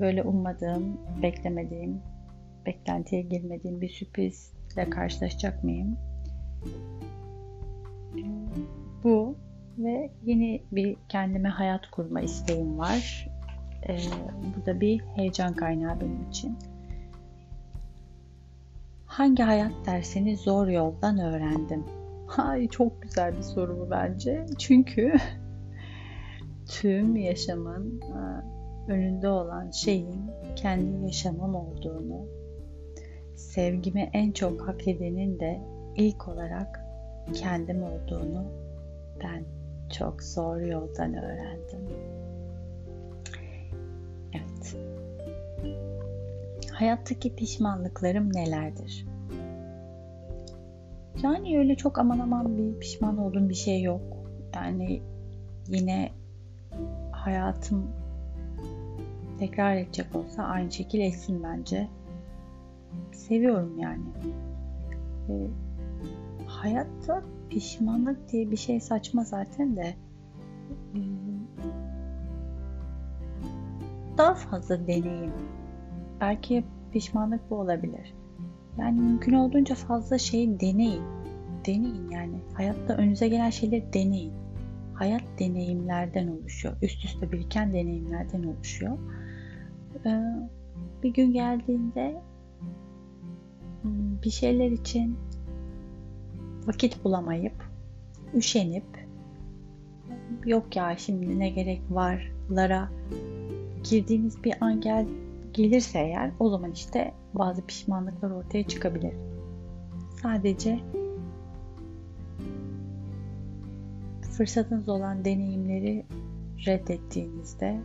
böyle ummadığım, beklemediğim, beklentiye girmediğim bir sürprizle karşılaşacak mıyım? Ee, bu ve yeni bir kendime hayat kurma isteğim var. Ee, bu da bir heyecan kaynağı benim için. Hangi hayat dersini zor yoldan öğrendim? Ay çok güzel bir soru bu bence. Çünkü <laughs> tüm yaşamın e, önünde olan şeyin kendi yaşamım olduğunu, sevgimi en çok hak edenin de ilk olarak kendim olduğunu ben çok zor yoldan öğrendim. Evet. Hayattaki pişmanlıklarım nelerdir? Yani öyle çok aman aman bir pişman olduğum bir şey yok. Yani yine hayatım tekrar edecek olsa aynı şekil etsin bence. Seviyorum yani. E, hayatta pişmanlık diye bir şey saçma zaten de e, daha fazla deneyim. Belki pişmanlık bu olabilir. Yani mümkün olduğunca fazla şeyi deneyin. Deneyin yani. Hayatta önünüze gelen şeyleri deneyin. Hayat deneyimlerden oluşuyor. Üst üste biriken deneyimlerden oluşuyor. Ee, bir gün geldiğinde hmm, bir şeyler için vakit bulamayıp, üşenip, yok ya şimdi ne gerek varlara girdiğiniz bir an gel, gelirse eğer o zaman işte bazı pişmanlıklar ortaya çıkabilir. Sadece fırsatınız olan deneyimleri reddettiğinizde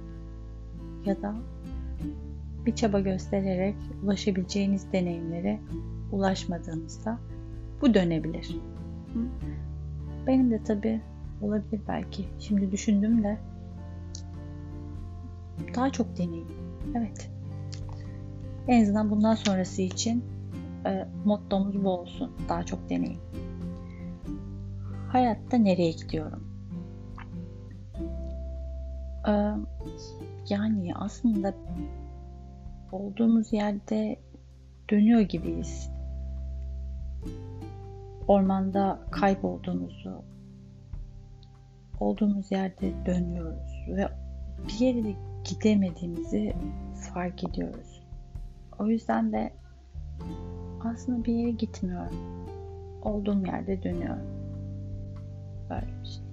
ya da bir çaba göstererek ulaşabileceğiniz deneyimlere ulaşmadığınızda bu dönebilir. Benim de tabi olabilir belki. Şimdi düşündüm de daha çok deneyim. Evet. En azından bundan sonrası için e, mottomuz bu olsun. Daha çok deneyim. Hayatta nereye gidiyorum? E, yani aslında olduğumuz yerde dönüyor gibiyiz. Ormanda kaybolduğumuzu, olduğumuz yerde dönüyoruz ve bir yere gidemediğimizi fark ediyoruz. O yüzden de aslında bir yere gitmiyorum. Olduğum yerde dönüyorum. Böyle bir şey.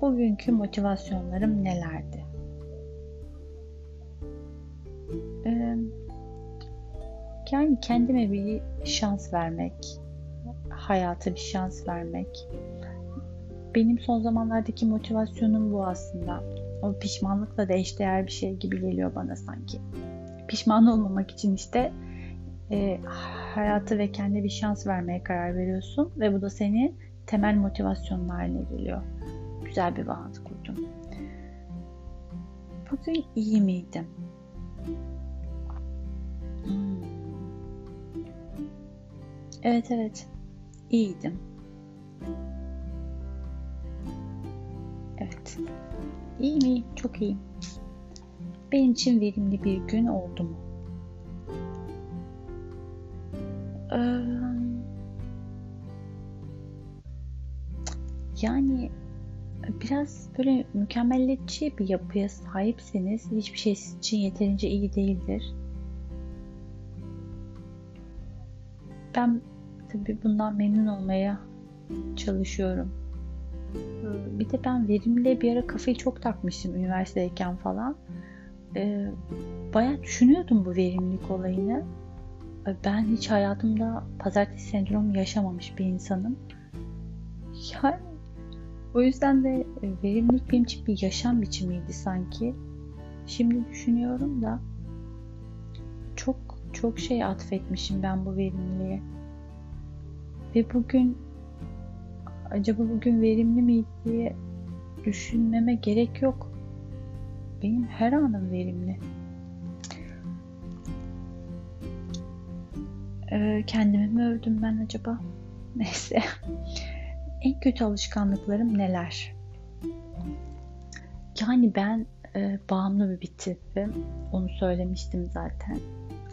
Bugünkü motivasyonlarım nelerdi? Ee, yani kendime bir şans vermek, hayata bir şans vermek. Benim son zamanlardaki motivasyonum bu aslında. O pişmanlıkla da eşdeğer bir şey gibi geliyor bana sanki. Pişman olmamak için işte e, hayatı ve kendi bir şans vermeye karar veriyorsun ve bu da senin temel motivasyonun haline geliyor. Güzel bir bağlantı kurdum. Bugün iyi miydim? Evet evet. İyiydim. Evet. İyi mi? Çok iyi. Benim için verimli bir gün oldu mu? Yani biraz böyle mükemmeliyetçi bir yapıya sahipseniz hiçbir şey sizin için yeterince iyi değildir. Ben tabii bundan memnun olmaya çalışıyorum. Ee, bir de ben verimle bir ara kafayı çok takmıştım üniversitedeyken falan. Ee, bayağı düşünüyordum bu verimlilik olayını. Ben hiç hayatımda pazartesi sendromu yaşamamış bir insanım. Yani o yüzden de e, verimlilik benim için bir yaşam biçimiydi sanki. Şimdi düşünüyorum da çok çok şey atfetmişim ben bu verimliliğe. Ve bugün acaba bugün verimli miydi diye düşünmeme gerek yok. Benim her anım verimli. Ee, kendimi mi övdüm ben acaba? <laughs> Neyse. en kötü alışkanlıklarım neler? Yani ben e, bağımlı bir tipim. Onu söylemiştim zaten.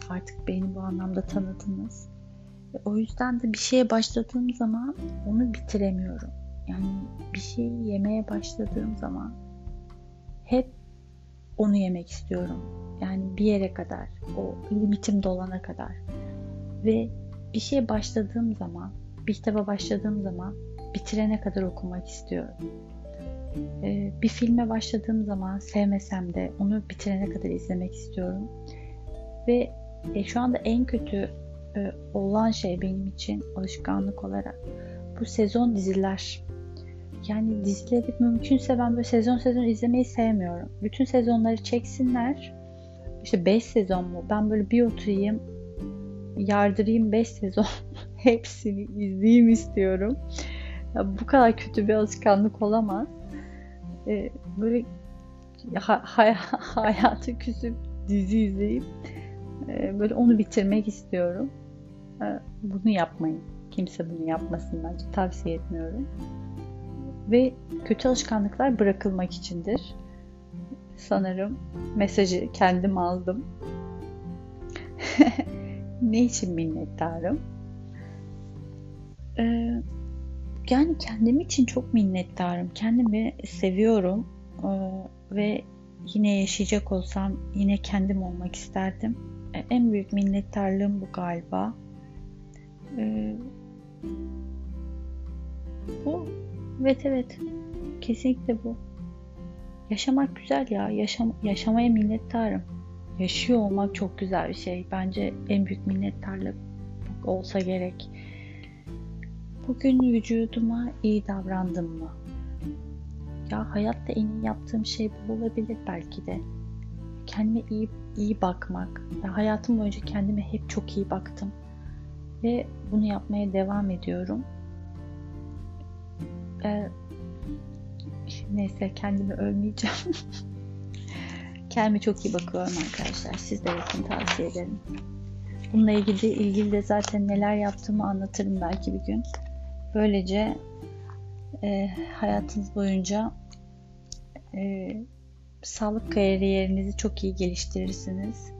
Artık beni bu anlamda tanıdınız. O yüzden de bir şeye başladığım zaman onu bitiremiyorum. Yani bir şeyi yemeye başladığım zaman hep onu yemek istiyorum. Yani bir yere kadar, o limitim dolana kadar. Ve bir şeye başladığım zaman, bir kitaba başladığım zaman bitirene kadar okumak istiyorum. Ee, bir filme başladığım zaman sevmesem de onu bitirene kadar izlemek istiyorum. Ve e, şu anda en kötü e, olan şey benim için alışkanlık olarak bu sezon diziler. Yani dizileri mümkünse ben böyle sezon sezon izlemeyi sevmiyorum. Bütün sezonları çeksinler. İşte 5 sezon mu? Ben böyle bir oturayım, yardırayım 5 sezon <laughs> hepsini izleyeyim istiyorum. Ya bu kadar kötü bir alışkanlık olamaz. Ee, böyle ha- hay- <laughs> hayatı küsüp dizi izleyip e, böyle onu bitirmek istiyorum. Ee, bunu yapmayın. Kimse bunu yapmasın bence. Tavsiye etmiyorum. Ve kötü alışkanlıklar bırakılmak içindir. sanırım mesajı kendim aldım. <laughs> ne için minnettarım? Ee, yani kendim için çok minnettarım. Kendimi seviyorum ee, ve yine yaşayacak olsam yine kendim olmak isterdim. Ee, en büyük minnettarlığım bu galiba. Ee, bu evet evet kesinlikle bu. Yaşamak güzel ya. Yaşam, yaşamaya minnettarım. Yaşıyor olmak çok güzel bir şey. Bence en büyük minnettarlık olsa gerek. Bugün vücuduma iyi davrandım mı? Ya hayatta en iyi yaptığım şey bu olabilir belki de. Kendime iyi iyi bakmak. Ya hayatım boyunca kendime hep çok iyi baktım. Ve bunu yapmaya devam ediyorum. Ee, neyse kendimi övmeyeceğim. <laughs> kendime çok iyi bakıyorum arkadaşlar. Siz de yapın tavsiye ederim. Bununla ilgili ilgili de zaten neler yaptığımı anlatırım belki bir gün. Böylece e, hayatınız boyunca e, sağlık kariyerinizi çok iyi geliştirirsiniz.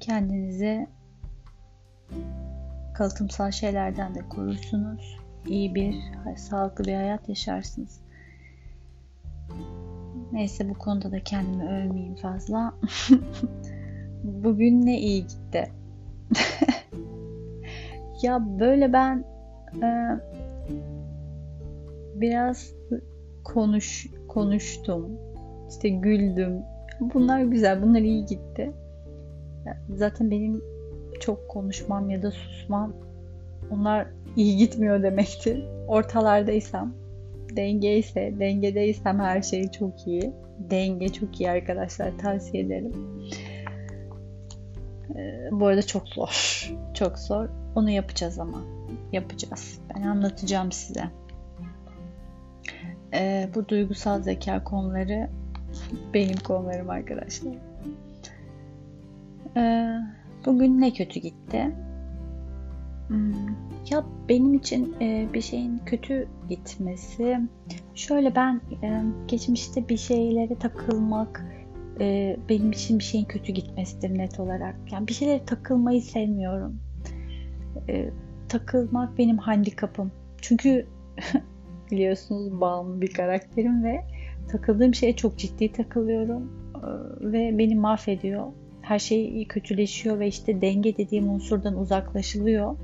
Kendinizi kalıtımsal şeylerden de korursunuz. İyi bir, sağlıklı bir hayat yaşarsınız. Neyse bu konuda da kendimi övmeyeyim fazla. <laughs> Bugün ne iyi gitti. <laughs> ya böyle ben e, biraz konuş konuştum. İşte güldüm. Bunlar güzel. Bunlar iyi gitti. Zaten benim çok konuşmam ya da susmam onlar iyi gitmiyor demektir. Ortalardaysam, denge ise, dengedeysem her şey çok iyi. Denge çok iyi arkadaşlar tavsiye ederim. Ee, bu arada çok zor. Çok zor. Onu yapacağız ama. Yapacağız. Ben anlatacağım size. Ee, bu duygusal zeka konuları benim konularım arkadaşlar. Ee, bugün ne kötü gitti? Hmm, ya benim için e, bir şeyin kötü gitmesi şöyle ben e, geçmişte bir şeylere takılmak e, benim için bir şeyin kötü gitmesidir net olarak. Yani bir şeylere takılmayı sevmiyorum. E, takılmak benim handikapım. Çünkü <laughs> biliyorsunuz bağımlı bir karakterim ve takıldığım şeye çok ciddi takılıyorum e, ve beni mahvediyor. Her şey kötüleşiyor ve işte denge dediğim unsurdan uzaklaşılıyor.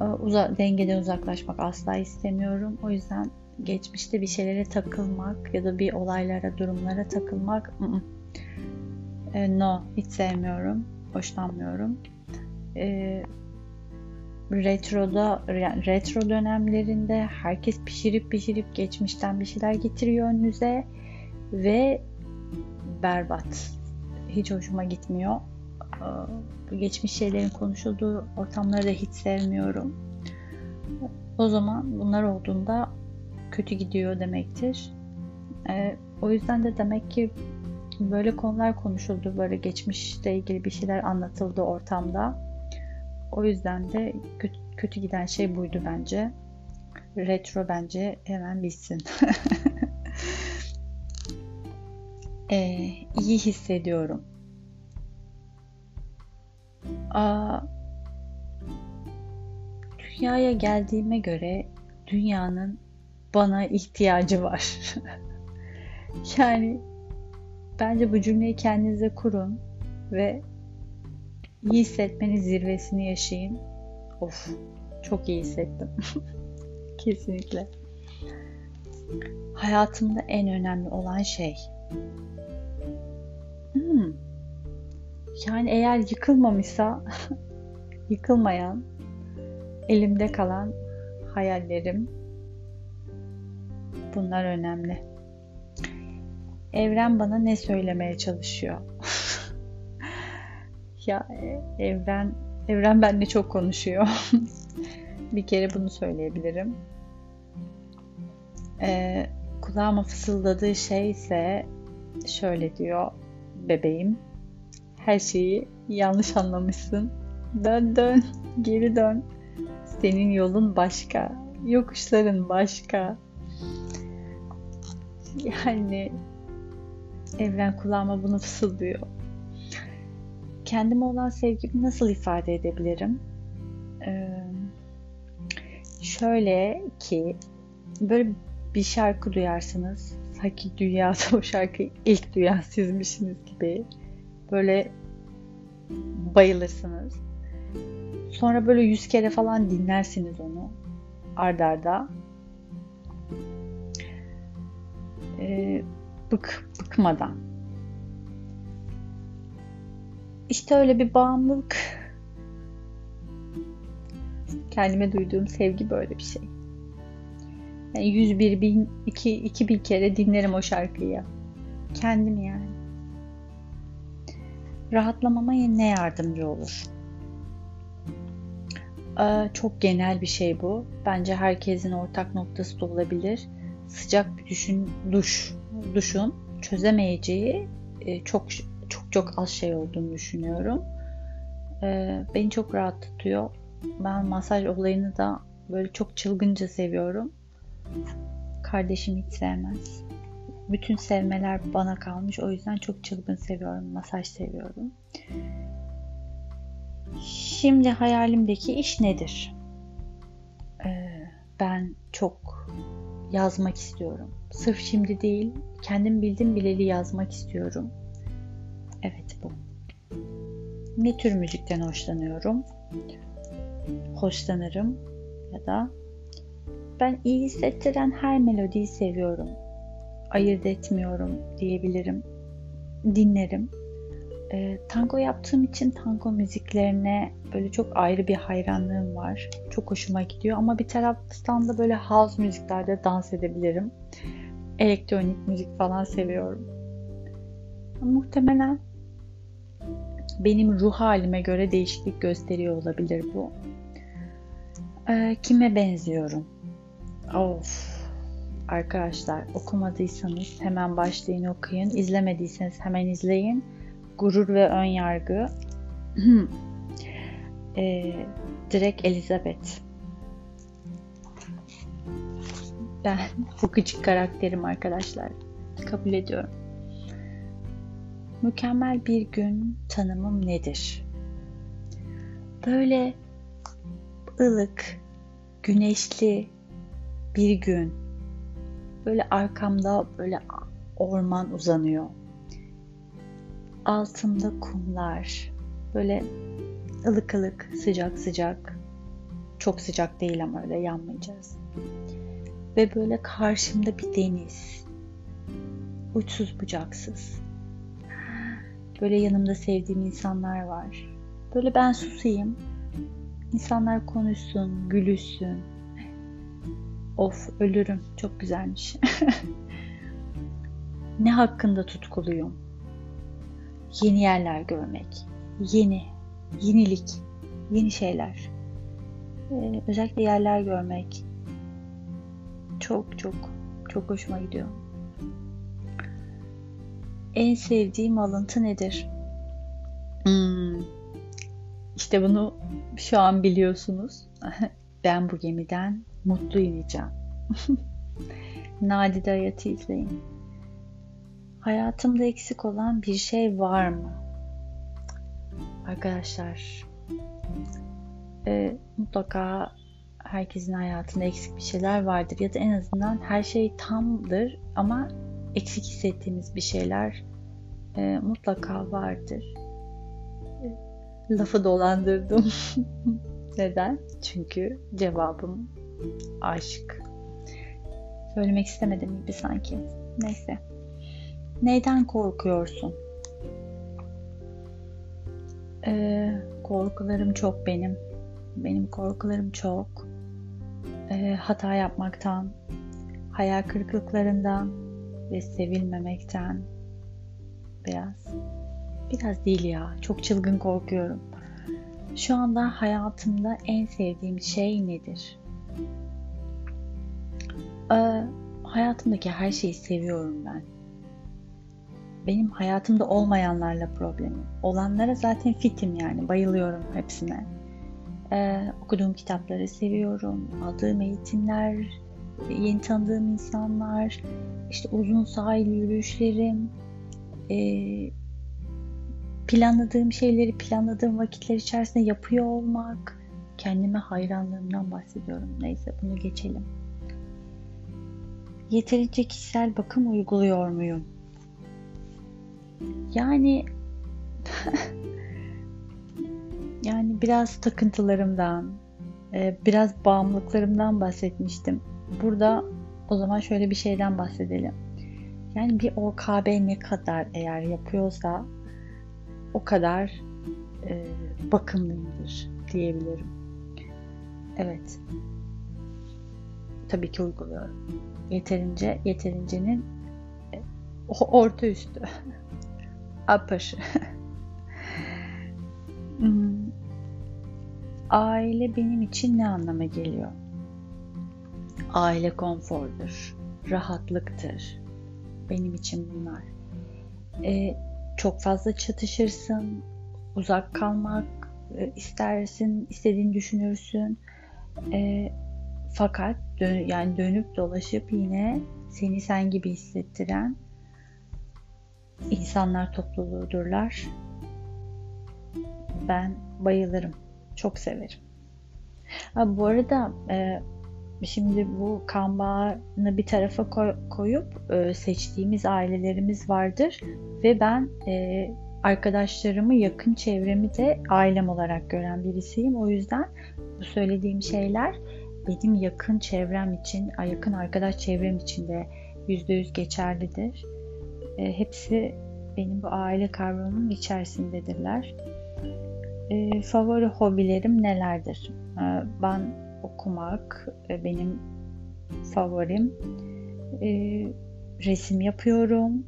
E, uza, dengeden uzaklaşmak asla istemiyorum. O yüzden geçmişte bir şeylere takılmak ya da bir olaylara, durumlara takılmak ı -ı. E, no, hiç sevmiyorum. Hoşlanmıyorum. E, retroda retro dönemlerinde herkes pişirip pişirip geçmişten bir şeyler getiriyor önünüze ve berbat. Hiç hoşuma gitmiyor. Bu geçmiş şeylerin konuşulduğu ortamları da hiç sevmiyorum. O zaman bunlar olduğunda kötü gidiyor demektir. Ee, o yüzden de demek ki böyle konular konuşuldu, böyle geçmişle ilgili bir şeyler anlatıldı ortamda. O yüzden de kötü giden şey buydu bence. Retro bence hemen bitsin. <laughs> ee, iyi hissediyorum. Aa, dünyaya geldiğime göre dünyanın bana ihtiyacı var. <laughs> yani bence bu cümleyi kendinize kurun ve iyi hissetmenin zirvesini yaşayın. Of, çok iyi hissettim. <laughs> Kesinlikle. Hayatımda en önemli olan şey. Yani eğer yıkılmamışsa <laughs> yıkılmayan, elimde kalan hayallerim bunlar önemli. Evren bana ne söylemeye çalışıyor? <laughs> ya evren evren benimle çok konuşuyor. <laughs> bir kere bunu söyleyebilirim. Ee, kulağıma fısıldadığı şey ise şöyle diyor bebeğim her şeyi yanlış anlamışsın. Dön dön, geri dön. Senin yolun başka, yokuşların başka. Yani evren kulağıma bunu fısıldıyor. Kendime olan sevgimi nasıl ifade edebilirim? Ee, şöyle ki böyle bir şarkı duyarsınız. Sanki dünyada o şarkıyı ilk duyan sizmişsiniz gibi. Böyle bayılırsınız. Sonra böyle yüz kere falan dinlersiniz onu ardarda. Ee, bık, bıkmadan. İşte öyle bir bağımlılık. Kendime duyduğum sevgi böyle bir şey. Yani 101 bin, 2, 2000 kere dinlerim o şarkıyı. Kendim yani. Rahatlamama ne yardımcı olur? Ee, çok genel bir şey bu. Bence herkesin ortak noktası da olabilir. Sıcak bir düşün, duş, duşun çözemeyeceği e, çok çok çok az şey olduğunu düşünüyorum. Ee, beni çok rahat tutuyor. Ben masaj olayını da böyle çok çılgınca seviyorum. Kardeşim hiç sevmez. Bütün sevmeler bana kalmış. O yüzden çok çılgın seviyorum. Masaj seviyorum. Şimdi hayalimdeki iş nedir? Ee, ben çok yazmak istiyorum. Sırf şimdi değil, kendim bildim bileli yazmak istiyorum. Evet bu. Ne tür müzikten hoşlanıyorum? Hoşlanırım ya da ben iyi hissettiren her melodiyi seviyorum. Ayırt etmiyorum diyebilirim. Dinlerim. E, tango yaptığım için tango müziklerine böyle çok ayrı bir hayranlığım var. Çok hoşuma gidiyor ama bir taraftan da böyle house müziklerde dans edebilirim. Elektronik müzik falan seviyorum. Muhtemelen benim ruh halime göre değişiklik gösteriyor olabilir bu. E, kime benziyorum? Of. Arkadaşlar okumadıysanız hemen başlayın okuyun. İzlemediyseniz hemen izleyin. Gurur ve ön yargı. <clears throat> e, direkt Elizabeth. Ben <laughs> bu küçük karakterim arkadaşlar. Kabul ediyorum. Mükemmel bir gün tanımım nedir? Böyle ılık, güneşli, bir gün böyle arkamda böyle orman uzanıyor. Altımda kumlar. Böyle ılık ılık, sıcak sıcak. Çok sıcak değil ama öyle yanmayacağız. Ve böyle karşımda bir deniz. Uçsuz bucaksız. Böyle yanımda sevdiğim insanlar var. Böyle ben susayım. İnsanlar konuşsun, gülüşsün, Of ölürüm. Çok güzelmiş. <laughs> ne hakkında tutkuluyum? Yeni yerler görmek. Yeni. Yenilik. Yeni şeyler. Ee, özellikle yerler görmek. Çok çok çok hoşuma gidiyor. En sevdiğim alıntı nedir? Hmm. İşte bunu şu an biliyorsunuz. <laughs> ben bu gemiden mutlu ineceğim. <laughs> Nadide Hayat'ı izleyin. Hayatımda eksik olan bir şey var mı? Arkadaşlar e, mutlaka herkesin hayatında eksik bir şeyler vardır ya da en azından her şey tamdır ama eksik hissettiğimiz bir şeyler e, mutlaka vardır. E, lafı dolandırdım. <laughs> Neden? Çünkü cevabım aşk. Söylemek istemedim gibi sanki. Neyse. Neyden korkuyorsun? Ee, korkularım çok benim. Benim korkularım çok. Ee, hata yapmaktan, hayal kırıklıklarından ve sevilmemekten biraz. Biraz değil ya. Çok çılgın korkuyorum. Şu anda hayatımda en sevdiğim şey nedir? Ee, hayatımdaki her şeyi seviyorum ben. Benim hayatımda olmayanlarla problemim. Olanlara zaten fitim yani. Bayılıyorum hepsine. Ee, okuduğum kitapları seviyorum. Aldığım eğitimler, yeni tanıdığım insanlar, işte uzun sahil yürüyüşlerim, e, planladığım şeyleri planladığım vakitler içerisinde yapıyor olmak, kendime hayranlığımdan bahsediyorum. Neyse bunu geçelim. Yeterince kişisel bakım uyguluyor muyum? Yani <laughs> yani biraz takıntılarımdan, e, biraz bağımlılıklarımdan bahsetmiştim. Burada o zaman şöyle bir şeyden bahsedelim. Yani bir OKB ne kadar eğer yapıyorsa o kadar e, bakımlıyımdır diyebilirim. Evet. Tabii ki uyguluyorum. Yeterince, yeterincenin e, orta üstü. <laughs> Upper. <laughs> hmm. Aile benim için ne anlama geliyor? Aile konfordur, rahatlıktır. Benim için bunlar. E, çok fazla çatışırsın, uzak kalmak e, istersin, istediğini düşünürsün. E, fakat dön, yani dönüp dolaşıp yine seni sen gibi hissettiren insanlar topluluğudurlar. Ben bayılırım. Çok severim. Ha, bu arada e, şimdi bu kan bağını bir tarafa koy, koyup e, seçtiğimiz ailelerimiz vardır ve ben e, arkadaşlarımı, yakın çevremi de ailem olarak gören birisiyim. O yüzden bu söylediğim şeyler benim yakın çevrem için, yakın arkadaş çevrem için de %100 geçerlidir. E, hepsi benim bu aile kavramının içerisindedirler. E, favori hobilerim nelerdir? E, ben okumak e, benim favorim. E, resim yapıyorum.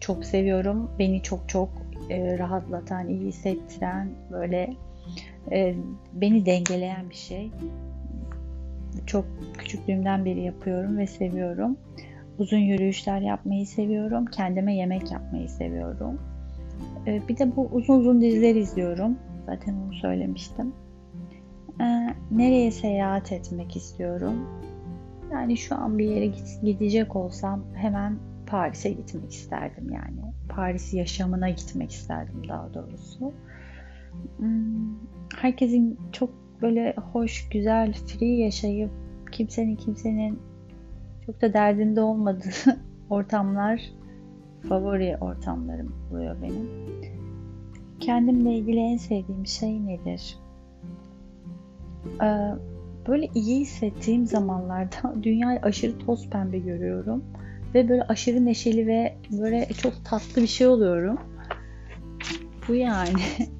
Çok seviyorum. Beni çok çok e, rahatlatan, iyi hissettiren, böyle e, beni dengeleyen bir şey. Çok küçüklüğümden beri yapıyorum ve seviyorum. Uzun yürüyüşler yapmayı seviyorum. Kendime yemek yapmayı seviyorum. E, bir de bu uzun uzun diziler izliyorum. Zaten onu söylemiştim. E, nereye seyahat etmek istiyorum? Yani şu an bir yere gidecek olsam hemen Paris'e gitmek isterdim yani. Paris yaşamına gitmek isterdim daha doğrusu. Hmm, herkesin çok böyle hoş, güzel, free yaşayıp kimsenin kimsenin çok da derdinde olmadığı <laughs> ortamlar favori ortamlarım oluyor benim. Kendimle ilgili en sevdiğim şey nedir? Ee, böyle iyi hissettiğim zamanlarda <laughs> dünyayı aşırı toz pembe görüyorum ve böyle aşırı neşeli ve böyle çok tatlı bir şey oluyorum. Bu yani. <laughs>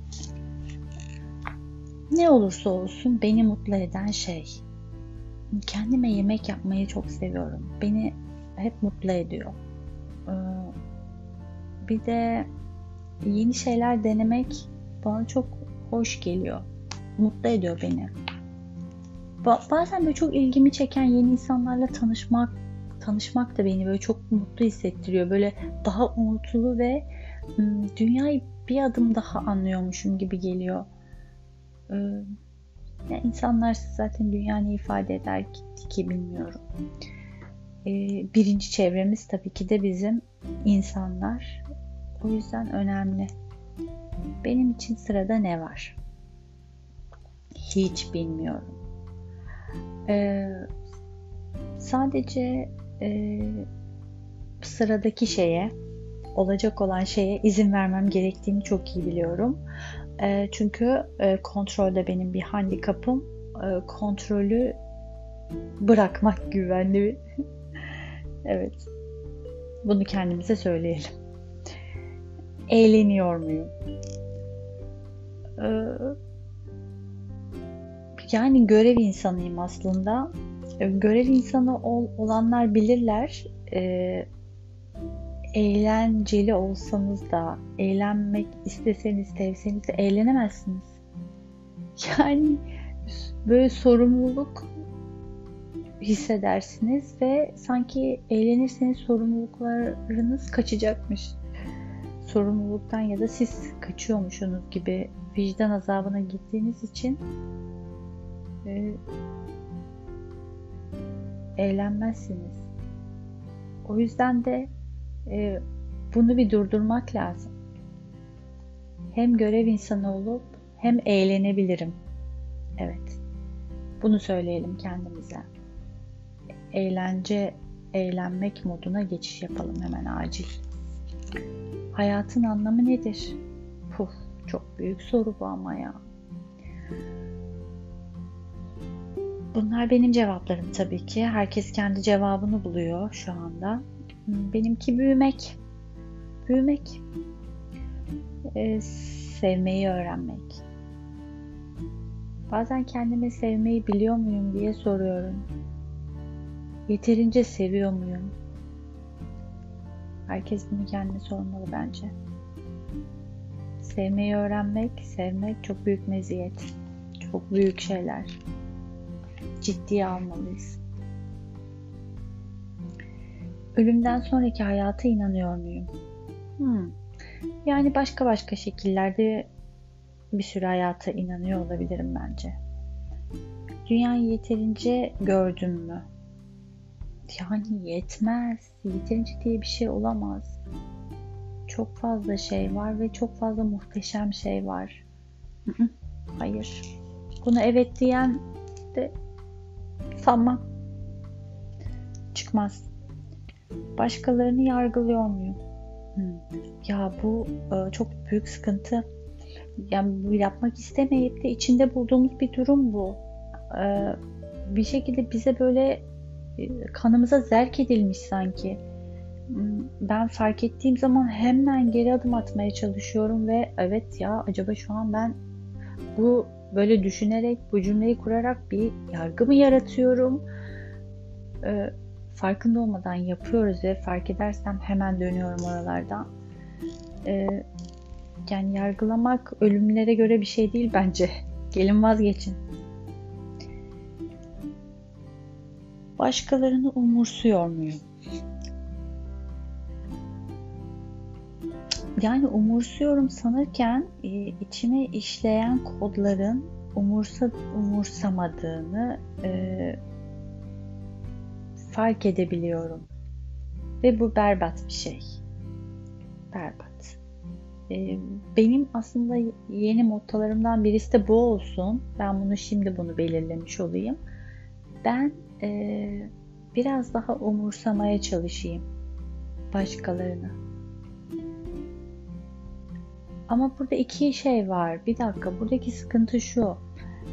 ne olursa olsun beni mutlu eden şey. Kendime yemek yapmayı çok seviyorum. Beni hep mutlu ediyor. Ee, bir de yeni şeyler denemek bana çok hoş geliyor. Mutlu ediyor beni. Bazen böyle çok ilgimi çeken yeni insanlarla tanışmak tanışmak da beni böyle çok mutlu hissettiriyor. Böyle daha umutlu ve dünyayı bir adım daha anlıyormuşum gibi geliyor. Yani insanlar zaten dünya ne ifade eder ki, ki bilmiyorum. Birinci çevremiz tabii ki de bizim insanlar. O yüzden önemli. Benim için sırada ne var? Hiç bilmiyorum. Ee, sadece e, sıradaki şeye, olacak olan şeye izin vermem gerektiğini çok iyi biliyorum. E, çünkü e, kontrolde benim bir handikapım. E, kontrolü bırakmak güvenli. <laughs> evet. Bunu kendimize söyleyelim. Eğleniyor muyum? Ee, yani görev insanıyım aslında görev insanı ol, olanlar bilirler. E, eğlenceli olsanız da, eğlenmek isteseniz, sevseniz de eğlenemezsiniz. <laughs> Yani böyle sorumluluk hissedersiniz ve sanki eğlenirseniz sorumluluklarınız kaçacakmış. Sorumluluktan ya da siz kaçıyormuşsunuz gibi vicdan azabına gittiğiniz için e, eğlenmezsiniz. O yüzden de e, bunu bir durdurmak lazım. Hem görev insanı olup hem eğlenebilirim. Evet. Bunu söyleyelim kendimize. Eğlence, eğlenmek moduna geçiş yapalım hemen acil. Hayatın anlamı nedir? Puf, çok büyük soru bu ama ya. Bunlar benim cevaplarım tabii ki. Herkes kendi cevabını buluyor şu anda. Benimki büyümek. Büyümek. Ee, sevmeyi öğrenmek. Bazen kendimi sevmeyi biliyor muyum diye soruyorum. Yeterince seviyor muyum? Herkes bunu kendine sormalı bence. Sevmeyi öğrenmek, sevmek çok büyük meziyet. Çok büyük şeyler. Ciddiye almalıyız. Ölümden sonraki hayata inanıyor muyum? Hmm. Yani başka başka şekillerde bir sürü hayata inanıyor olabilirim bence. Dünyayı yeterince gördüm mü? Yani yetmez. Yeterince diye bir şey olamaz. Çok fazla şey var ve çok fazla muhteşem şey var. Hayır. Bunu evet diyen de sanmam. Çıkmaz. Başkalarını yargılıyor muyum? Ya bu e, çok büyük sıkıntı. Yani bu yapmak istemeyip de içinde bulduğumuz bir durum bu. E, bir şekilde bize böyle e, kanımıza zerk edilmiş sanki. Hmm, ben fark ettiğim zaman hemen geri adım atmaya çalışıyorum ve evet ya acaba şu an ben bu böyle düşünerek bu cümleyi kurarak bir yargı mı yaratıyorum? Ee, farkında olmadan yapıyoruz ve fark edersem hemen dönüyorum oralardan. Ee, yani yargılamak ölümlere göre bir şey değil bence. Gelin vazgeçin. Başkalarını umursuyor muyum? Yani umursuyorum sanırken e, içime işleyen kodların umursa, umursamadığını e, fark edebiliyorum. Ve bu berbat bir şey. Berbat. E, benim aslında yeni mottolarımdan birisi de bu olsun. Ben bunu şimdi bunu belirlemiş olayım. Ben e, biraz daha umursamaya çalışayım başkalarını. Ama burada iki şey var. Bir dakika buradaki sıkıntı şu.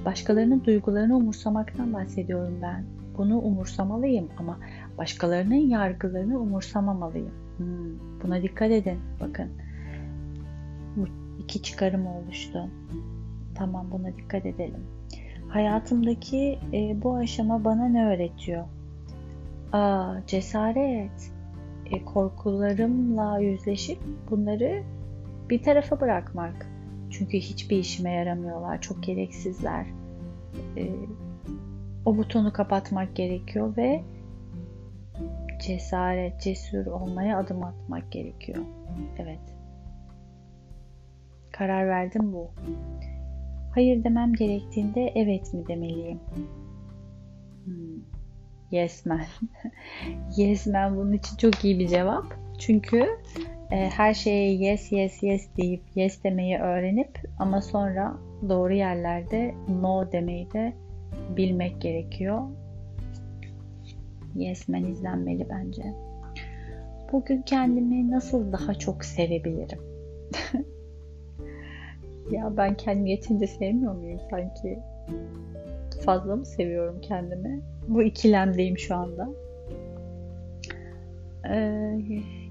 Başkalarının duygularını umursamaktan bahsediyorum ben. Bunu umursamalıyım ama başkalarının yargılarını umursamamalıyım. Hmm, buna dikkat edin. Bakın. Bu iki çıkarım oluştu. Tamam buna dikkat edelim. Hayatımdaki e, bu aşama bana ne öğretiyor? Aa, cesaret. E, korkularımla yüzleşip bunları bir tarafa bırakmak. Çünkü hiçbir işime yaramıyorlar. Çok gereksizler. E, o butonu kapatmak gerekiyor ve cesaret, cesur olmaya adım atmak gerekiyor. Evet. Karar verdim bu. Hayır demem gerektiğinde evet mi demeliyim? Hmm. Yes man. <laughs> yes man bunun için çok iyi bir cevap. Çünkü e, her şeye yes yes yes deyip yes demeyi öğrenip ama sonra doğru yerlerde no demeyi de bilmek gerekiyor. Yes man izlenmeli bence. Bugün kendimi nasıl daha çok sevebilirim? <laughs> ya ben kendimi yeterince sevmiyor muyum sanki? Fazla mı seviyorum kendimi? Bu ikilemdeyim şu anda. Ee,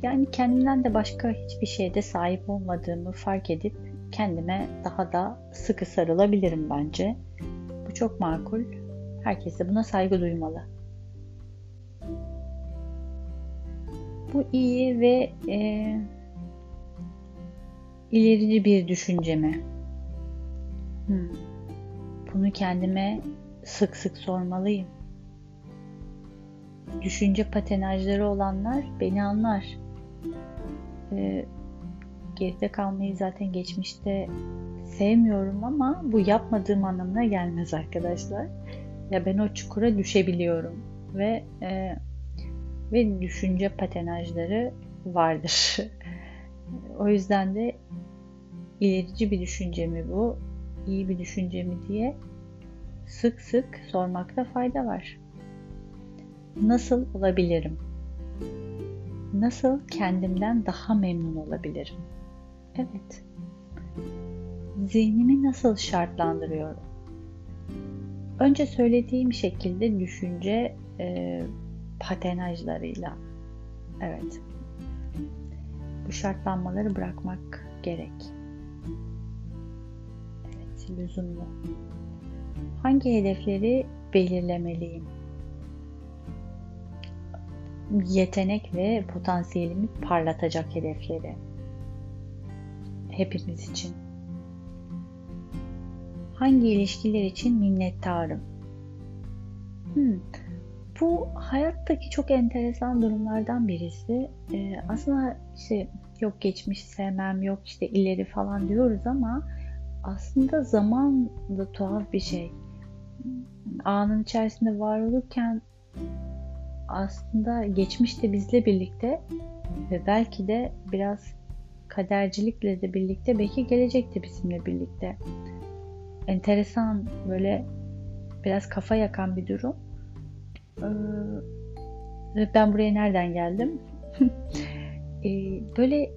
yani kendimden de başka hiçbir şeyde sahip olmadığımı fark edip kendime daha da sıkı sarılabilirim bence. Bu çok makul. Herkes de buna saygı duymalı. Bu iyi ve e, ilerici bir düşünce mi? Hmm. Bunu kendime sık sık sormalıyım. Düşünce patenajları olanlar beni anlar. Ee, geride kalmayı zaten geçmişte sevmiyorum ama bu yapmadığım anlamına gelmez arkadaşlar. Ya ben o çukura düşebiliyorum. ve e, ve düşünce patenajları vardır. <laughs> o yüzden de ilerici bir düşünce mi bu, iyi bir düşünce mi diye sık sık sormakta fayda var. Nasıl olabilirim? Nasıl kendimden daha memnun olabilirim? Evet. Zihnimi nasıl şartlandırıyorum? Önce söylediğim şekilde düşünce e, patenajlarıyla. Evet. Bu şartlanmaları bırakmak gerek. Evet, lüzumlu. Hangi hedefleri belirlemeliyim? Yetenek ve potansiyelimi parlatacak hedefleri. Hepimiz için. Hangi ilişkiler için minnettarım? Hmm. Bu hayattaki çok enteresan durumlardan birisi. Ee, aslında işte yok geçmiş sevmem, yok işte ileri falan diyoruz ama aslında zaman da tuhaf bir şey. Anın içerisinde var olurken aslında geçmiş de bizle birlikte ve belki de biraz kadercilikle de birlikte belki gelecek de bizimle birlikte. Enteresan böyle biraz kafa yakan bir durum. Ee, ben buraya nereden geldim? <laughs> ee, böyle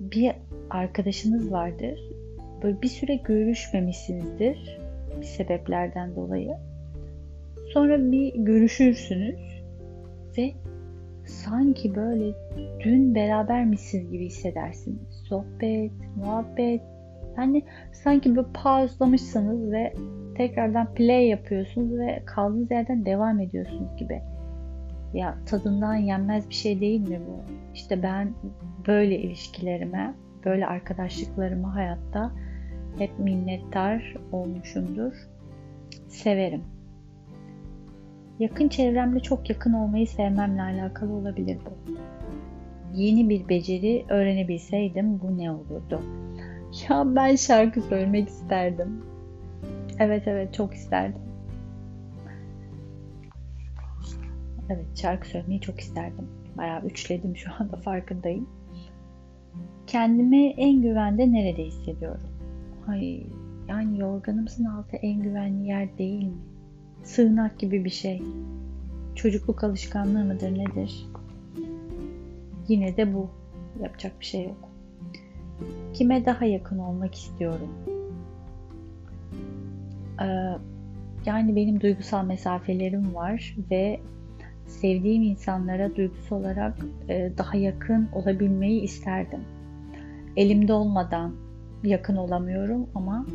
bir arkadaşınız vardır. Böyle bir süre görüşmemişsinizdir bir sebeplerden dolayı. Sonra bir görüşürsünüz ve sanki böyle dün berabermişsiniz gibi hissedersiniz. Sohbet, muhabbet. Yani sanki böyle pauzlamışsınız ve tekrardan play yapıyorsunuz ve kaldığınız yerden devam ediyorsunuz gibi. Ya tadından yenmez bir şey değil mi bu? İşte ben böyle ilişkilerime, böyle arkadaşlıklarımı hayatta hep minnettar olmuşumdur. Severim. Yakın çevremle çok yakın olmayı sevmemle alakalı olabilir bu. Yeni bir beceri öğrenebilseydim bu ne olurdu? Ya ben şarkı söylemek isterdim. Evet evet çok isterdim. Evet şarkı söylemeyi çok isterdim. Bayağı üçledim şu anda farkındayım. Kendimi en güvende nerede hissediyorum? Ay yani yorganımızın altı en güvenli yer değil mi? Sığınak gibi bir şey. Çocukluk alışkanlığı mıdır nedir? Yine de bu. Yapacak bir şey yok. Kime daha yakın olmak istiyorum? Ee, yani benim duygusal mesafelerim var ve sevdiğim insanlara duygusal olarak e, daha yakın olabilmeyi isterdim. Elimde olmadan yakın olamıyorum ama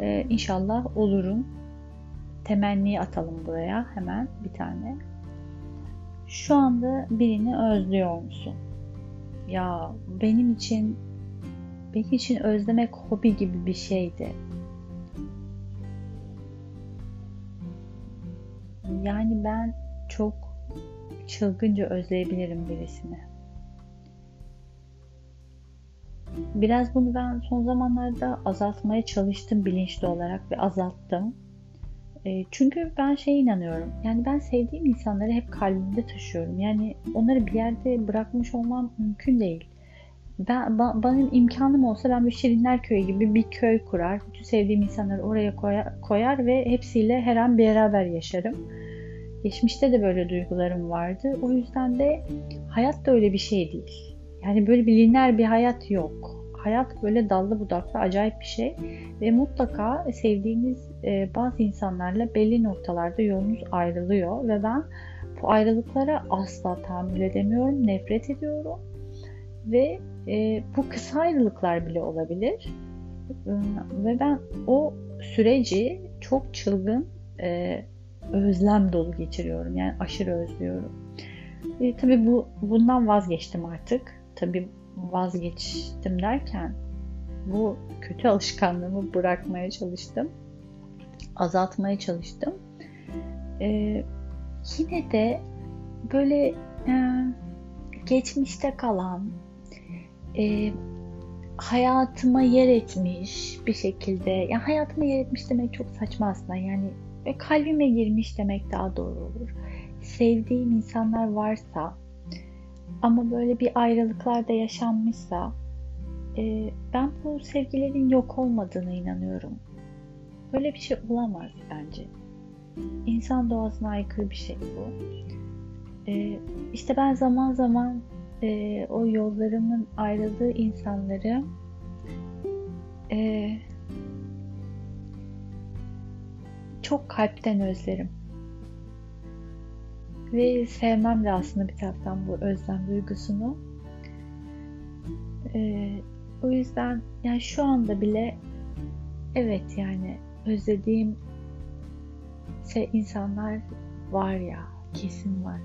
e, inşallah olurum. Temenni atalım buraya hemen bir tane. Şu anda birini özlüyor musun? Ya benim için benim için özlemek hobi gibi bir şeydi Yani ben çok çılgınca özleyebilirim birisini. Biraz bunu ben son zamanlarda azaltmaya çalıştım bilinçli olarak ve azalttım. E, çünkü ben şey inanıyorum. Yani ben sevdiğim insanları hep kalbimde taşıyorum. Yani onları bir yerde bırakmış olmam mümkün değil. Ben, ba, benim imkanım olsa ben bir Şirinler Köyü gibi bir köy kurar. Bütün sevdiğim insanları oraya koyar, koyar ve hepsiyle her an beraber yaşarım. Geçmişte de böyle duygularım vardı. O yüzden de hayat da öyle bir şey değil. Yani böyle bir lineer bir hayat yok. Hayat böyle dallı budaklı acayip bir şey. Ve mutlaka sevdiğiniz e, bazı insanlarla belli noktalarda yolunuz ayrılıyor. Ve ben bu ayrılıklara asla tahammül edemiyorum. Nefret ediyorum. Ve e, bu kısa ayrılıklar bile olabilir. Ve ben o süreci çok çılgın e, özlem dolu geçiriyorum. Yani aşırı özlüyorum. E, tabii bu bundan vazgeçtim artık. Tabii vazgeçtim derken bu kötü alışkanlığımı bırakmaya çalıştım. Azaltmaya çalıştım. Ee, yine de böyle e, geçmişte kalan e, hayatıma yer etmiş bir şekilde yani hayatıma yer etmiş demek çok saçma aslında yani ve kalbime girmiş demek daha doğru olur. sevdiğim insanlar varsa ama böyle bir ayrılıklar da yaşanmışsa e, ben bu sevgilerin yok olmadığına inanıyorum. Böyle bir şey olamaz bence. İnsan doğasına aykırı bir şey bu. E, işte ben zaman zaman e, o yollarımın ayrıldığı insanları e, çok kalpten özlerim. Ve sevmem de aslında bir taraftan bu özlem duygusunu. Ee, o yüzden yani şu anda bile evet yani özlediğim insanlar var ya kesin var.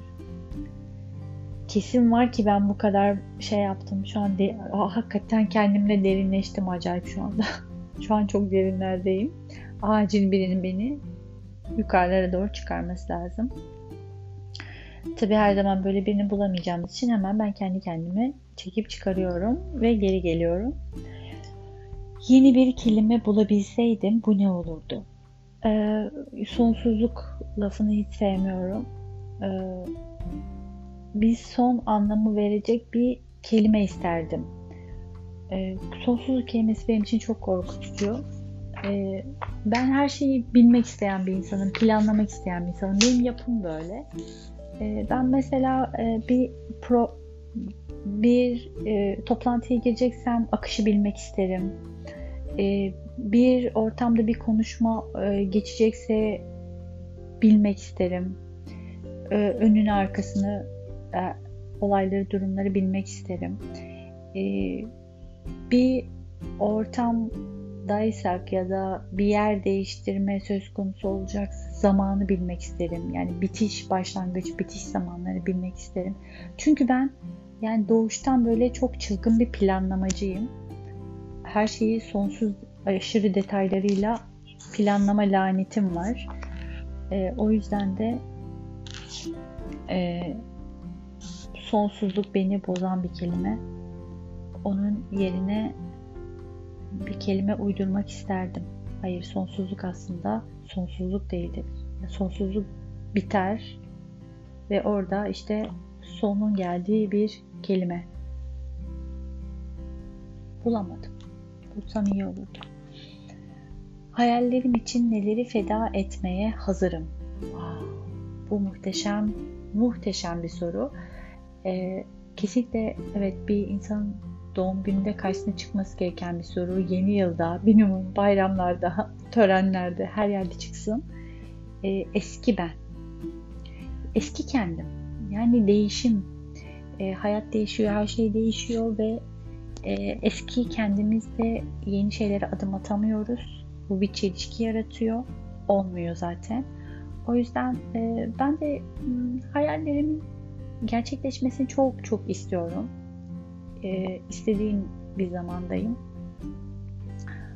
Kesin var ki ben bu kadar şey yaptım. Şu an de, hakikaten kendimle derinleştim acayip şu anda. <laughs> şu an çok derinlerdeyim. Acil birinin beni yukarılara doğru çıkarması lazım. Tabi her zaman böyle birini bulamayacağımız için hemen ben kendi kendimi çekip çıkarıyorum ve geri geliyorum. Yeni bir kelime bulabilseydim bu ne olurdu? Ee, sonsuzluk lafını hiç sevmiyorum. Ee, bir son anlamı verecek bir kelime isterdim. Ee, sonsuzluk kelimesi benim için çok korkutucu. Ee, ben her şeyi bilmek isteyen bir insanım, planlamak isteyen bir insanım. Benim yapım böyle. Ee, ben mesela e, bir pro bir e, toplantıya gireceksem akışı bilmek isterim. E, bir ortamda bir konuşma e, geçecekse bilmek isterim. E, önünü arkasını olayları durumları bilmek isterim. E, bir ortam daysak ya da bir yer değiştirme söz konusu olacaksa zamanı bilmek isterim. Yani bitiş, başlangıç, bitiş zamanları bilmek isterim. Çünkü ben yani doğuştan böyle çok çılgın bir planlamacıyım. Her şeyi sonsuz aşırı detaylarıyla planlama lanetim var. E, o yüzden de e, sonsuzluk beni bozan bir kelime. Onun yerine bir kelime uydurmak isterdim. Hayır sonsuzluk aslında sonsuzluk değildir. Sonsuzluk biter ve orada işte sonun geldiği bir kelime. Bulamadım. Bulsam iyi olurdu. Hayallerim için neleri feda etmeye hazırım? Bu muhteşem, muhteşem bir soru. Ee, kesinlikle evet bir insanın doğum gününde karşısına çıkması gereken bir soru. Yeni yılda, minimum bayramlarda, <laughs> törenlerde, her yerde çıksın. Ee, eski ben. Eski kendim. Yani değişim. E, hayat değişiyor, her şey değişiyor ve e, eski kendimizde yeni şeylere adım atamıyoruz. Bu bir çelişki yaratıyor. Olmuyor zaten. O yüzden e, ben de m, hayallerimin gerçekleşmesini çok çok istiyorum e, istediğim bir zamandayım.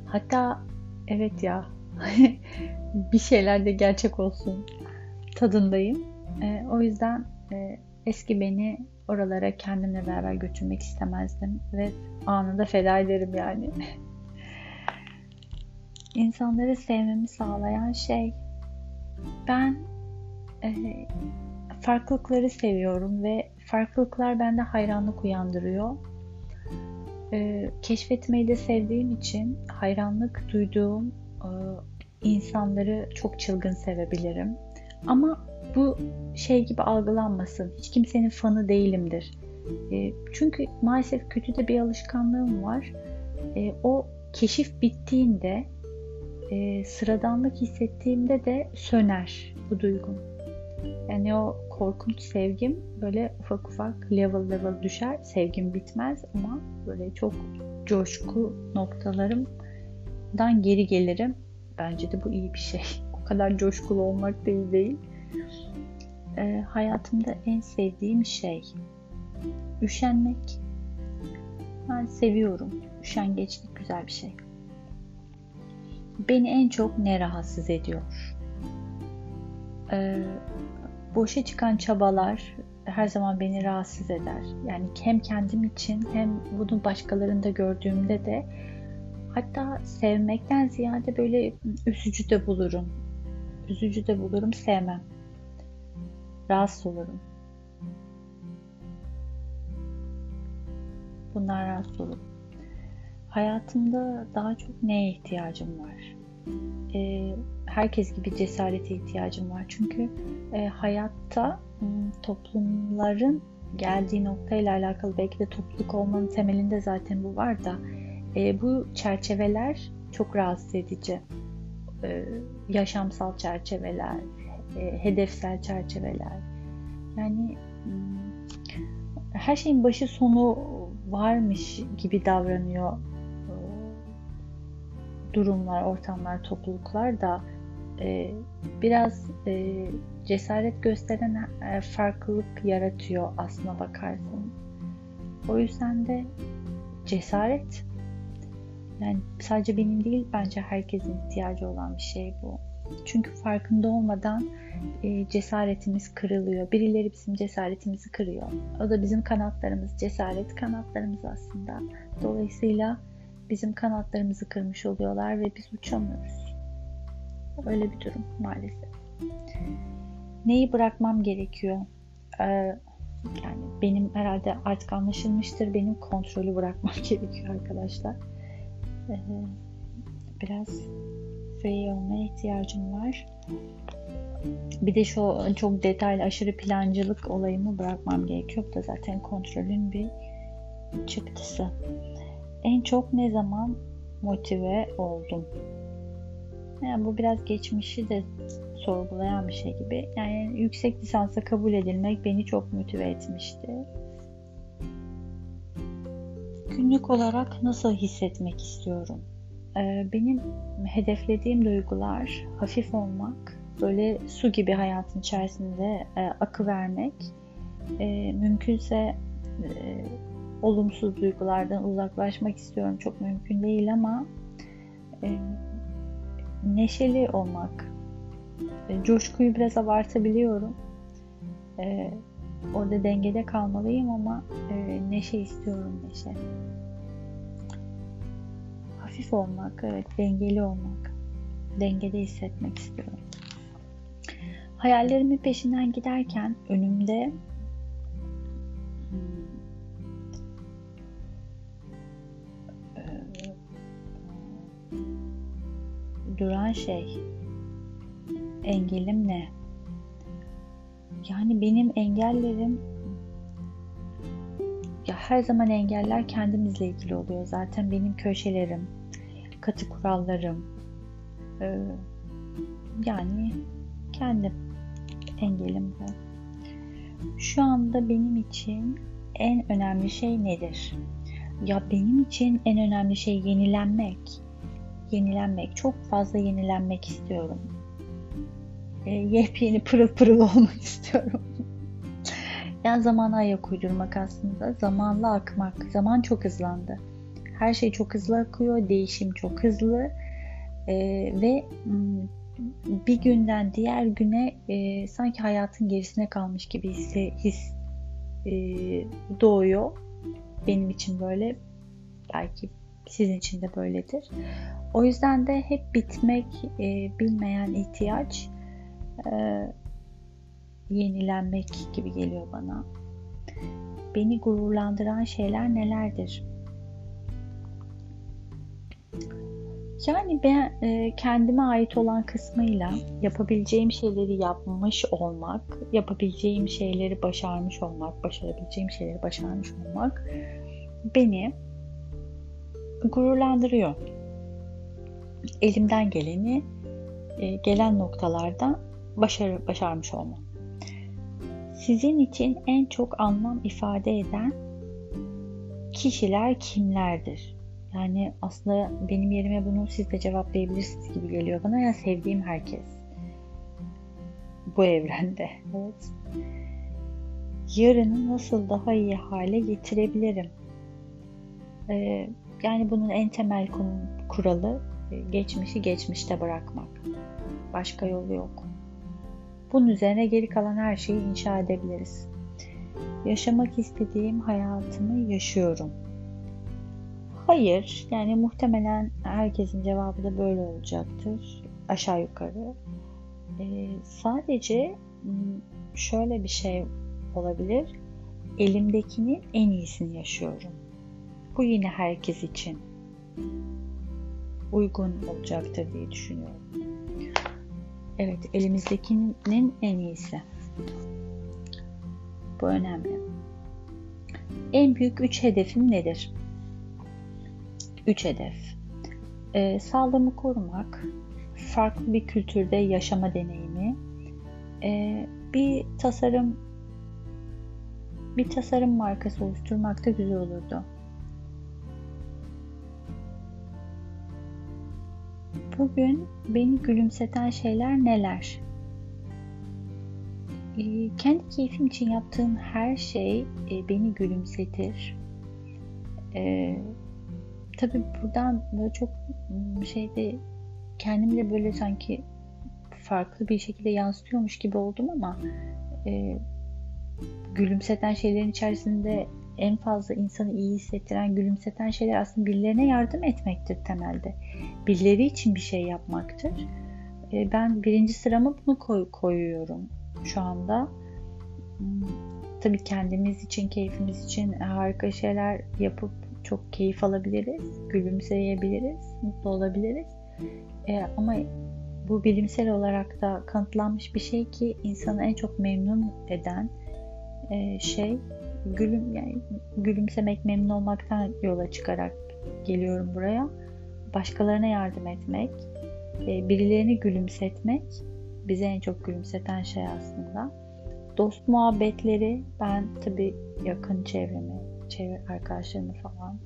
Hatta evet ya <laughs> bir şeyler de gerçek olsun tadındayım. E, o yüzden e, eski beni oralara kendimle beraber götürmek istemezdim ve anında feda ederim yani. <laughs> İnsanları sevmemi sağlayan şey ben e, farklılıkları seviyorum ve farklılıklar bende hayranlık uyandırıyor e, keşfetmeyi de sevdiğim için hayranlık duyduğum e, insanları çok çılgın sevebilirim. Ama bu şey gibi algılanmasın. Hiç kimsenin fanı değilimdir. E, çünkü maalesef kötü de bir alışkanlığım var. E, o keşif bittiğinde e, sıradanlık hissettiğimde de söner bu duygum. Yani o korkunç sevgim böyle ufak ufak level level düşer. Sevgim bitmez ama böyle çok coşku noktalarımdan geri gelirim. Bence de bu iyi bir şey. <laughs> O kadar coşkulu olmak değil değil. Ee, hayatımda en sevdiğim şey üşenmek. Ben seviyorum. Üşengeçlik güzel bir şey. Beni en çok ne rahatsız ediyor? Ee, boşa çıkan çabalar her zaman beni rahatsız eder. Yani hem kendim için hem bunu başkalarında gördüğümde de hatta sevmekten ziyade böyle üzücü de bulurum. Üzücü de bulurum, sevmem. rahatsız olurum. Bunlar rahatsız olurum. Hayatımda daha çok neye ihtiyacım var? Ee, herkes gibi cesarete ihtiyacım var. Çünkü e, hayatta toplumların geldiği noktayla alakalı belki de topluluk olmanın temelinde zaten bu var da e, bu çerçeveler çok rahatsız edici. E, yaşamsal çerçeveler, e, hedefsel çerçeveler. Yani her şeyin başı sonu varmış gibi davranıyor e, durumlar, ortamlar, topluluklar da e, biraz e, cesaret gösteren e, farklılık yaratıyor aslına bakarsın. O yüzden de cesaret yani sadece benim değil bence herkesin ihtiyacı olan bir şey bu. Çünkü farkında olmadan e, cesaretimiz kırılıyor. Birileri bizim cesaretimizi kırıyor. O da bizim kanatlarımız, cesaret kanatlarımız aslında. Dolayısıyla bizim kanatlarımızı kırmış oluyorlar ve biz uçamıyoruz. Öyle bir durum maalesef. Neyi bırakmam gerekiyor? Ee, yani benim herhalde artık anlaşılmıştır. Benim kontrolü bırakmam <laughs> gerekiyor arkadaşlar. Ee, biraz free olmaya ihtiyacım var. Bir de şu çok detaylı aşırı plancılık olayımı bırakmam gerekiyor. Bu da zaten kontrolün bir çıktısı. En çok ne zaman motive oldum? Yani bu biraz geçmişi de sorgulayan bir şey gibi. Yani yüksek lisansa kabul edilmek beni çok motive etmişti. Günlük olarak nasıl hissetmek istiyorum? Ee, benim hedeflediğim duygular hafif olmak, böyle su gibi hayatın içerisinde e, akı vermek, e, mümkünse e, olumsuz duygulardan uzaklaşmak istiyorum. Çok mümkün değil ama neşeli olmak, coşkuyu biraz abartabiliyorum. Orada dengede kalmalıyım ama neşe istiyorum neşe hafif olmak, evet dengeli olmak, dengede hissetmek istiyorum. Hayallerimin peşinden giderken önümde duran şey engelim ne? Yani benim engellerim ya her zaman engeller kendimizle ilgili oluyor. Zaten benim köşelerim, katı kurallarım ee, yani kendim engelim bu. Şu anda benim için en önemli şey nedir? Ya benim için en önemli şey yenilenmek. Yenilenmek. Çok fazla yenilenmek istiyorum. E, yepyeni pırıl pırıl <laughs> olmak istiyorum. yani zamana ayak uydurmak aslında. Zamanla akmak. Zaman çok hızlandı. Her şey çok hızlı akıyor, değişim çok hızlı e, ve bir günden diğer güne e, sanki hayatın gerisine kalmış gibi hisse, his e, doğuyor. Benim için böyle, belki sizin için de böyledir. O yüzden de hep bitmek e, bilmeyen ihtiyaç e, yenilenmek gibi geliyor bana. Beni gururlandıran şeyler nelerdir? Yani ben e, kendime ait olan kısmıyla yapabileceğim şeyleri yapmış olmak, yapabileceğim şeyleri başarmış olmak, başarabileceğim şeyleri başarmış olmak beni gururlandırıyor. Elimden geleni e, gelen noktalarda başarı, başarmış olmam. Sizin için en çok anlam ifade eden kişiler kimlerdir? Yani aslında benim yerime bunu siz de cevaplayabilirsiniz gibi geliyor bana. Ya sevdiğim herkes. Bu evrende. Evet. Yarını nasıl daha iyi hale getirebilirim? Ee, yani bunun en temel kuralı e, geçmişi geçmişte bırakmak. Başka yolu yok. Bunun üzerine geri kalan her şeyi inşa edebiliriz. Yaşamak istediğim hayatımı yaşıyorum Hayır, yani muhtemelen herkesin cevabı da böyle olacaktır. Aşağı yukarı. Ee, sadece şöyle bir şey olabilir. Elimdekinin en iyisini yaşıyorum. Bu yine herkes için uygun olacaktır diye düşünüyorum. Evet, elimizdekinin en iyisi. Bu önemli. En büyük üç hedefim nedir? Üç hedef. Ee, sağlığımı korumak, farklı bir kültürde yaşama deneyimi, e, bir tasarım bir tasarım markası oluşturmak da güzel olurdu. Bugün beni gülümseten şeyler neler? Ee, kendi keyfim için yaptığım her şey e, beni gülümsetir. Ee, tabii buradan böyle çok şeyde kendimle böyle sanki farklı bir şekilde yansıtıyormuş gibi oldum ama e, gülümseten şeylerin içerisinde en fazla insanı iyi hissettiren, gülümseten şeyler aslında birilerine yardım etmektir temelde. Birileri için bir şey yapmaktır. E, ben birinci sıramı bunu koy, koyuyorum şu anda. Hmm, tabii kendimiz için, keyfimiz için harika şeyler yapıp çok keyif alabiliriz, gülümseyebiliriz, mutlu olabiliriz. E, ama bu bilimsel olarak da kanıtlanmış bir şey ki insanı en çok memnun eden e, şey gülüm yani gülümsemek, memnun olmaktan yola çıkarak geliyorum buraya. Başkalarına yardım etmek, e, birilerini gülümsetmek bize en çok gülümseten şey aslında. Dost muhabbetleri ben tabi yakın çevremi, çevre arkadaşlarımı falan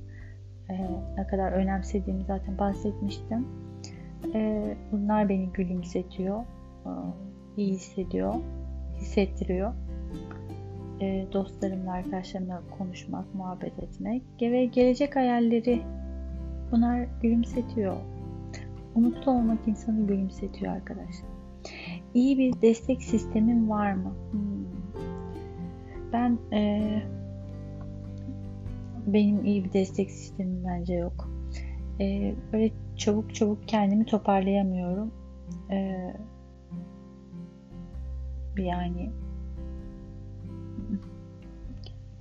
e, ne kadar önemsediğimi zaten bahsetmiştim. E, bunlar beni gülümsetiyor, iyi hissediyor, hissettiriyor e, dostlarımla, arkadaşlarımla konuşmak, muhabbet etmek ve gelecek hayalleri bunlar gülümsetiyor. Umutlu olmak insanı gülümsetiyor arkadaşlar. İyi bir destek sistemin var mı? Hmm. Ben e, benim iyi bir destek sistemim bence yok. E, böyle çabuk çabuk kendimi toparlayamıyorum. E, yani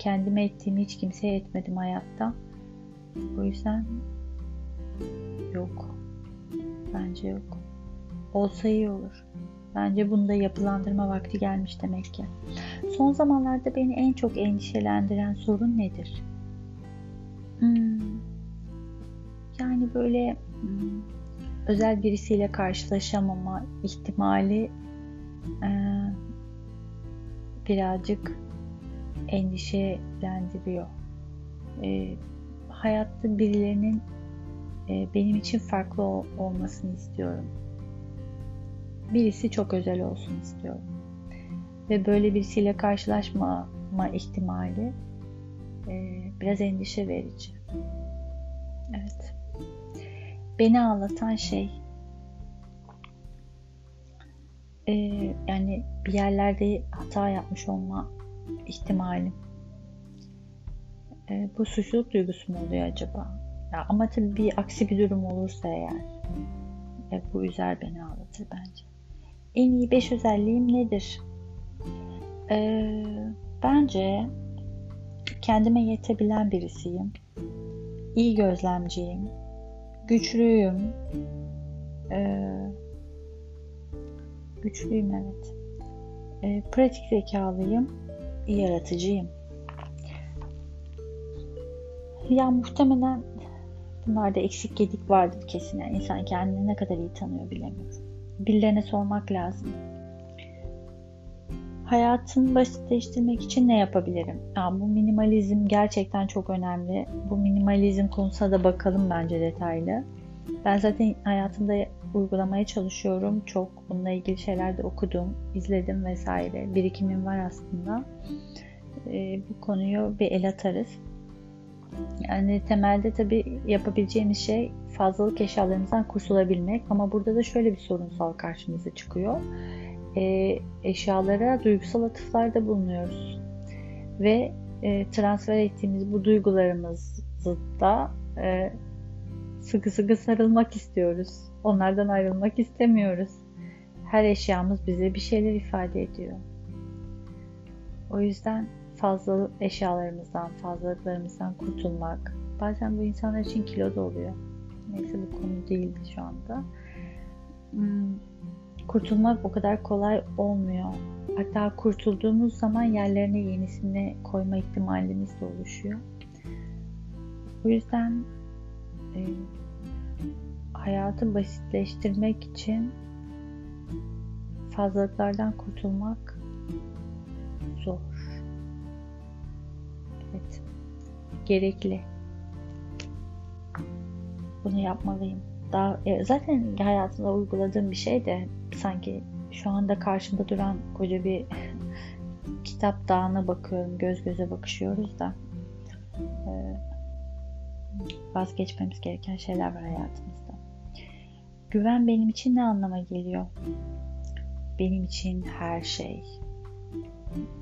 kendime ettiğimi hiç kimseye etmedim hayatta. O yüzden yok. Bence yok. Olsa iyi olur. Bence bunda yapılandırma vakti gelmiş demek ki. Son zamanlarda beni en çok endişelendiren sorun nedir? Hmm. Yani böyle hmm, özel birisiyle karşılaşamama ihtimali e, birazcık endişelendiriyor. E, hayatta birilerinin e, benim için farklı ol, olmasını istiyorum. Birisi çok özel olsun istiyorum. Ve böyle birisiyle karşılaşmama ihtimali e, biraz endişe verici. Evet. Beni ağlatan şey e, yani bir yerlerde hata yapmış olma ihtimalim. E, bu suçluluk duygusu mu oluyor acaba? Ya, ama tabii bir aksi bir durum olursa eğer e, bu üzer beni ağlatır bence. En iyi 5 özelliğim nedir? E, bence kendime yetebilen birisiyim. İyi gözlemciyim. Güçlüyüm. E, güçlüyüm evet. E, pratik zekalıyım yaratıcıyım. Ya muhtemelen bunlarda eksik gedik vardır kesin. Yani insan kendini ne kadar iyi tanıyor bilemiyorum. Birilerine sormak lazım. Hayatını basitleştirmek için ne yapabilirim? Ya bu minimalizm gerçekten çok önemli. Bu minimalizm konusuna da bakalım bence detaylı. Ben zaten hayatımda uygulamaya çalışıyorum. Çok bununla ilgili şeyler de okudum, izledim vesaire. Birikimim var aslında. E, bu konuyu bir el atarız. Yani temelde tabi yapabileceğimiz şey fazlalık eşyalarımızdan kurtulabilmek ama burada da şöyle bir sorunsal karşımıza çıkıyor. E, eşyalara duygusal atıflarda bulunuyoruz ve e, transfer ettiğimiz bu duygularımızı da e, sıkı sıkı sarılmak istiyoruz. Onlardan ayrılmak istemiyoruz. Her eşyamız bize bir şeyler ifade ediyor. O yüzden fazla eşyalarımızdan, fazlalıklarımızdan kurtulmak. Bazen bu insanlar için kilo da oluyor. Neyse bu konu değildi şu anda. Hmm, kurtulmak o kadar kolay olmuyor. Hatta kurtulduğumuz zaman yerlerine yenisini koyma ihtimalimiz de oluşuyor. O yüzden e, hayatı basitleştirmek için fazlalıklardan kurtulmak zor. Evet. Gerekli. Bunu yapmalıyım. Daha e, zaten hayatımda uyguladığım bir şey de sanki şu anda karşımda duran koca bir <laughs> kitap dağına bakıyorum. Göz göze bakışıyoruz da. E, vazgeçmemiz gereken şeyler var hayatımızda. Güven benim için ne anlama geliyor? Benim için her şey.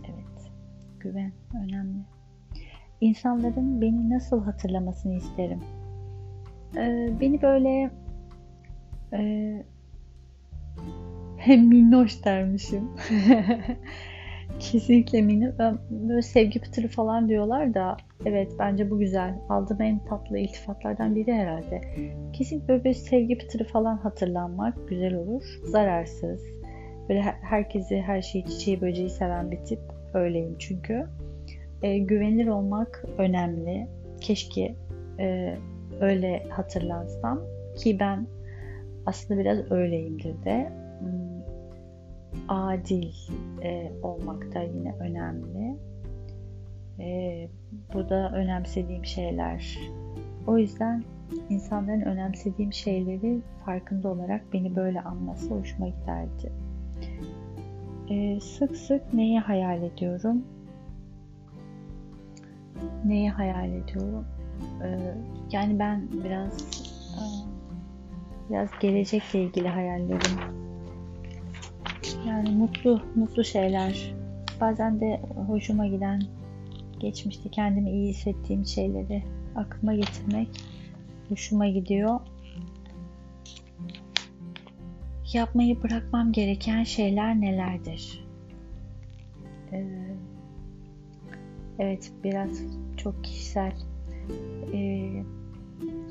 Evet, güven önemli. İnsanların beni nasıl hatırlamasını isterim. Ee, beni böyle e, <laughs> minnoş dermişim. <laughs> Kesinlikle minnoş. Böyle sevgi pıtırı falan diyorlar da evet bence bu güzel. Aldığım en tatlı iltifatlardan biri herhalde. Kesinlikle böyle bir sevgi pıtırı falan hatırlanmak güzel olur. Zararsız. Böyle herkesi, her şeyi, çiçeği, böceği seven bir tip. Öyleyim çünkü. E, güvenilir olmak önemli. Keşke e, öyle hatırlansam. Ki ben aslında biraz öyleyimdir de. Hmm, adil e, olmak da yine önemli. E, bu da önemsediğim şeyler. O yüzden insanların önemsediğim şeyleri farkında olarak beni böyle anması hoşuma giderdi. E, sık sık neyi hayal ediyorum? Neyi hayal ediyorum? E, yani ben biraz e, biraz gelecekle ilgili hayallerim. Yani mutlu, mutlu şeyler. Bazen de hoşuma giden, geçmişte kendimi iyi hissettiğim şeyleri aklıma getirmek hoşuma gidiyor. Yapmayı bırakmam gereken şeyler nelerdir? Ee, evet, biraz çok kişisel. Ee,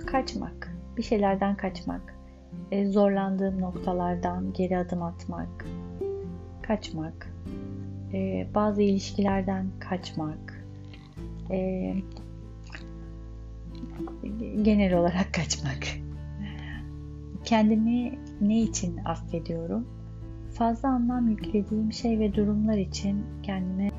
kaçmak, bir şeylerden kaçmak, ee, zorlandığım noktalardan geri adım atmak, kaçmak, ee, bazı ilişkilerden kaçmak, ee, genel olarak kaçmak. Kendimi ne için affediyorum? Fazla anlam yüklediğim şey ve durumlar için kendime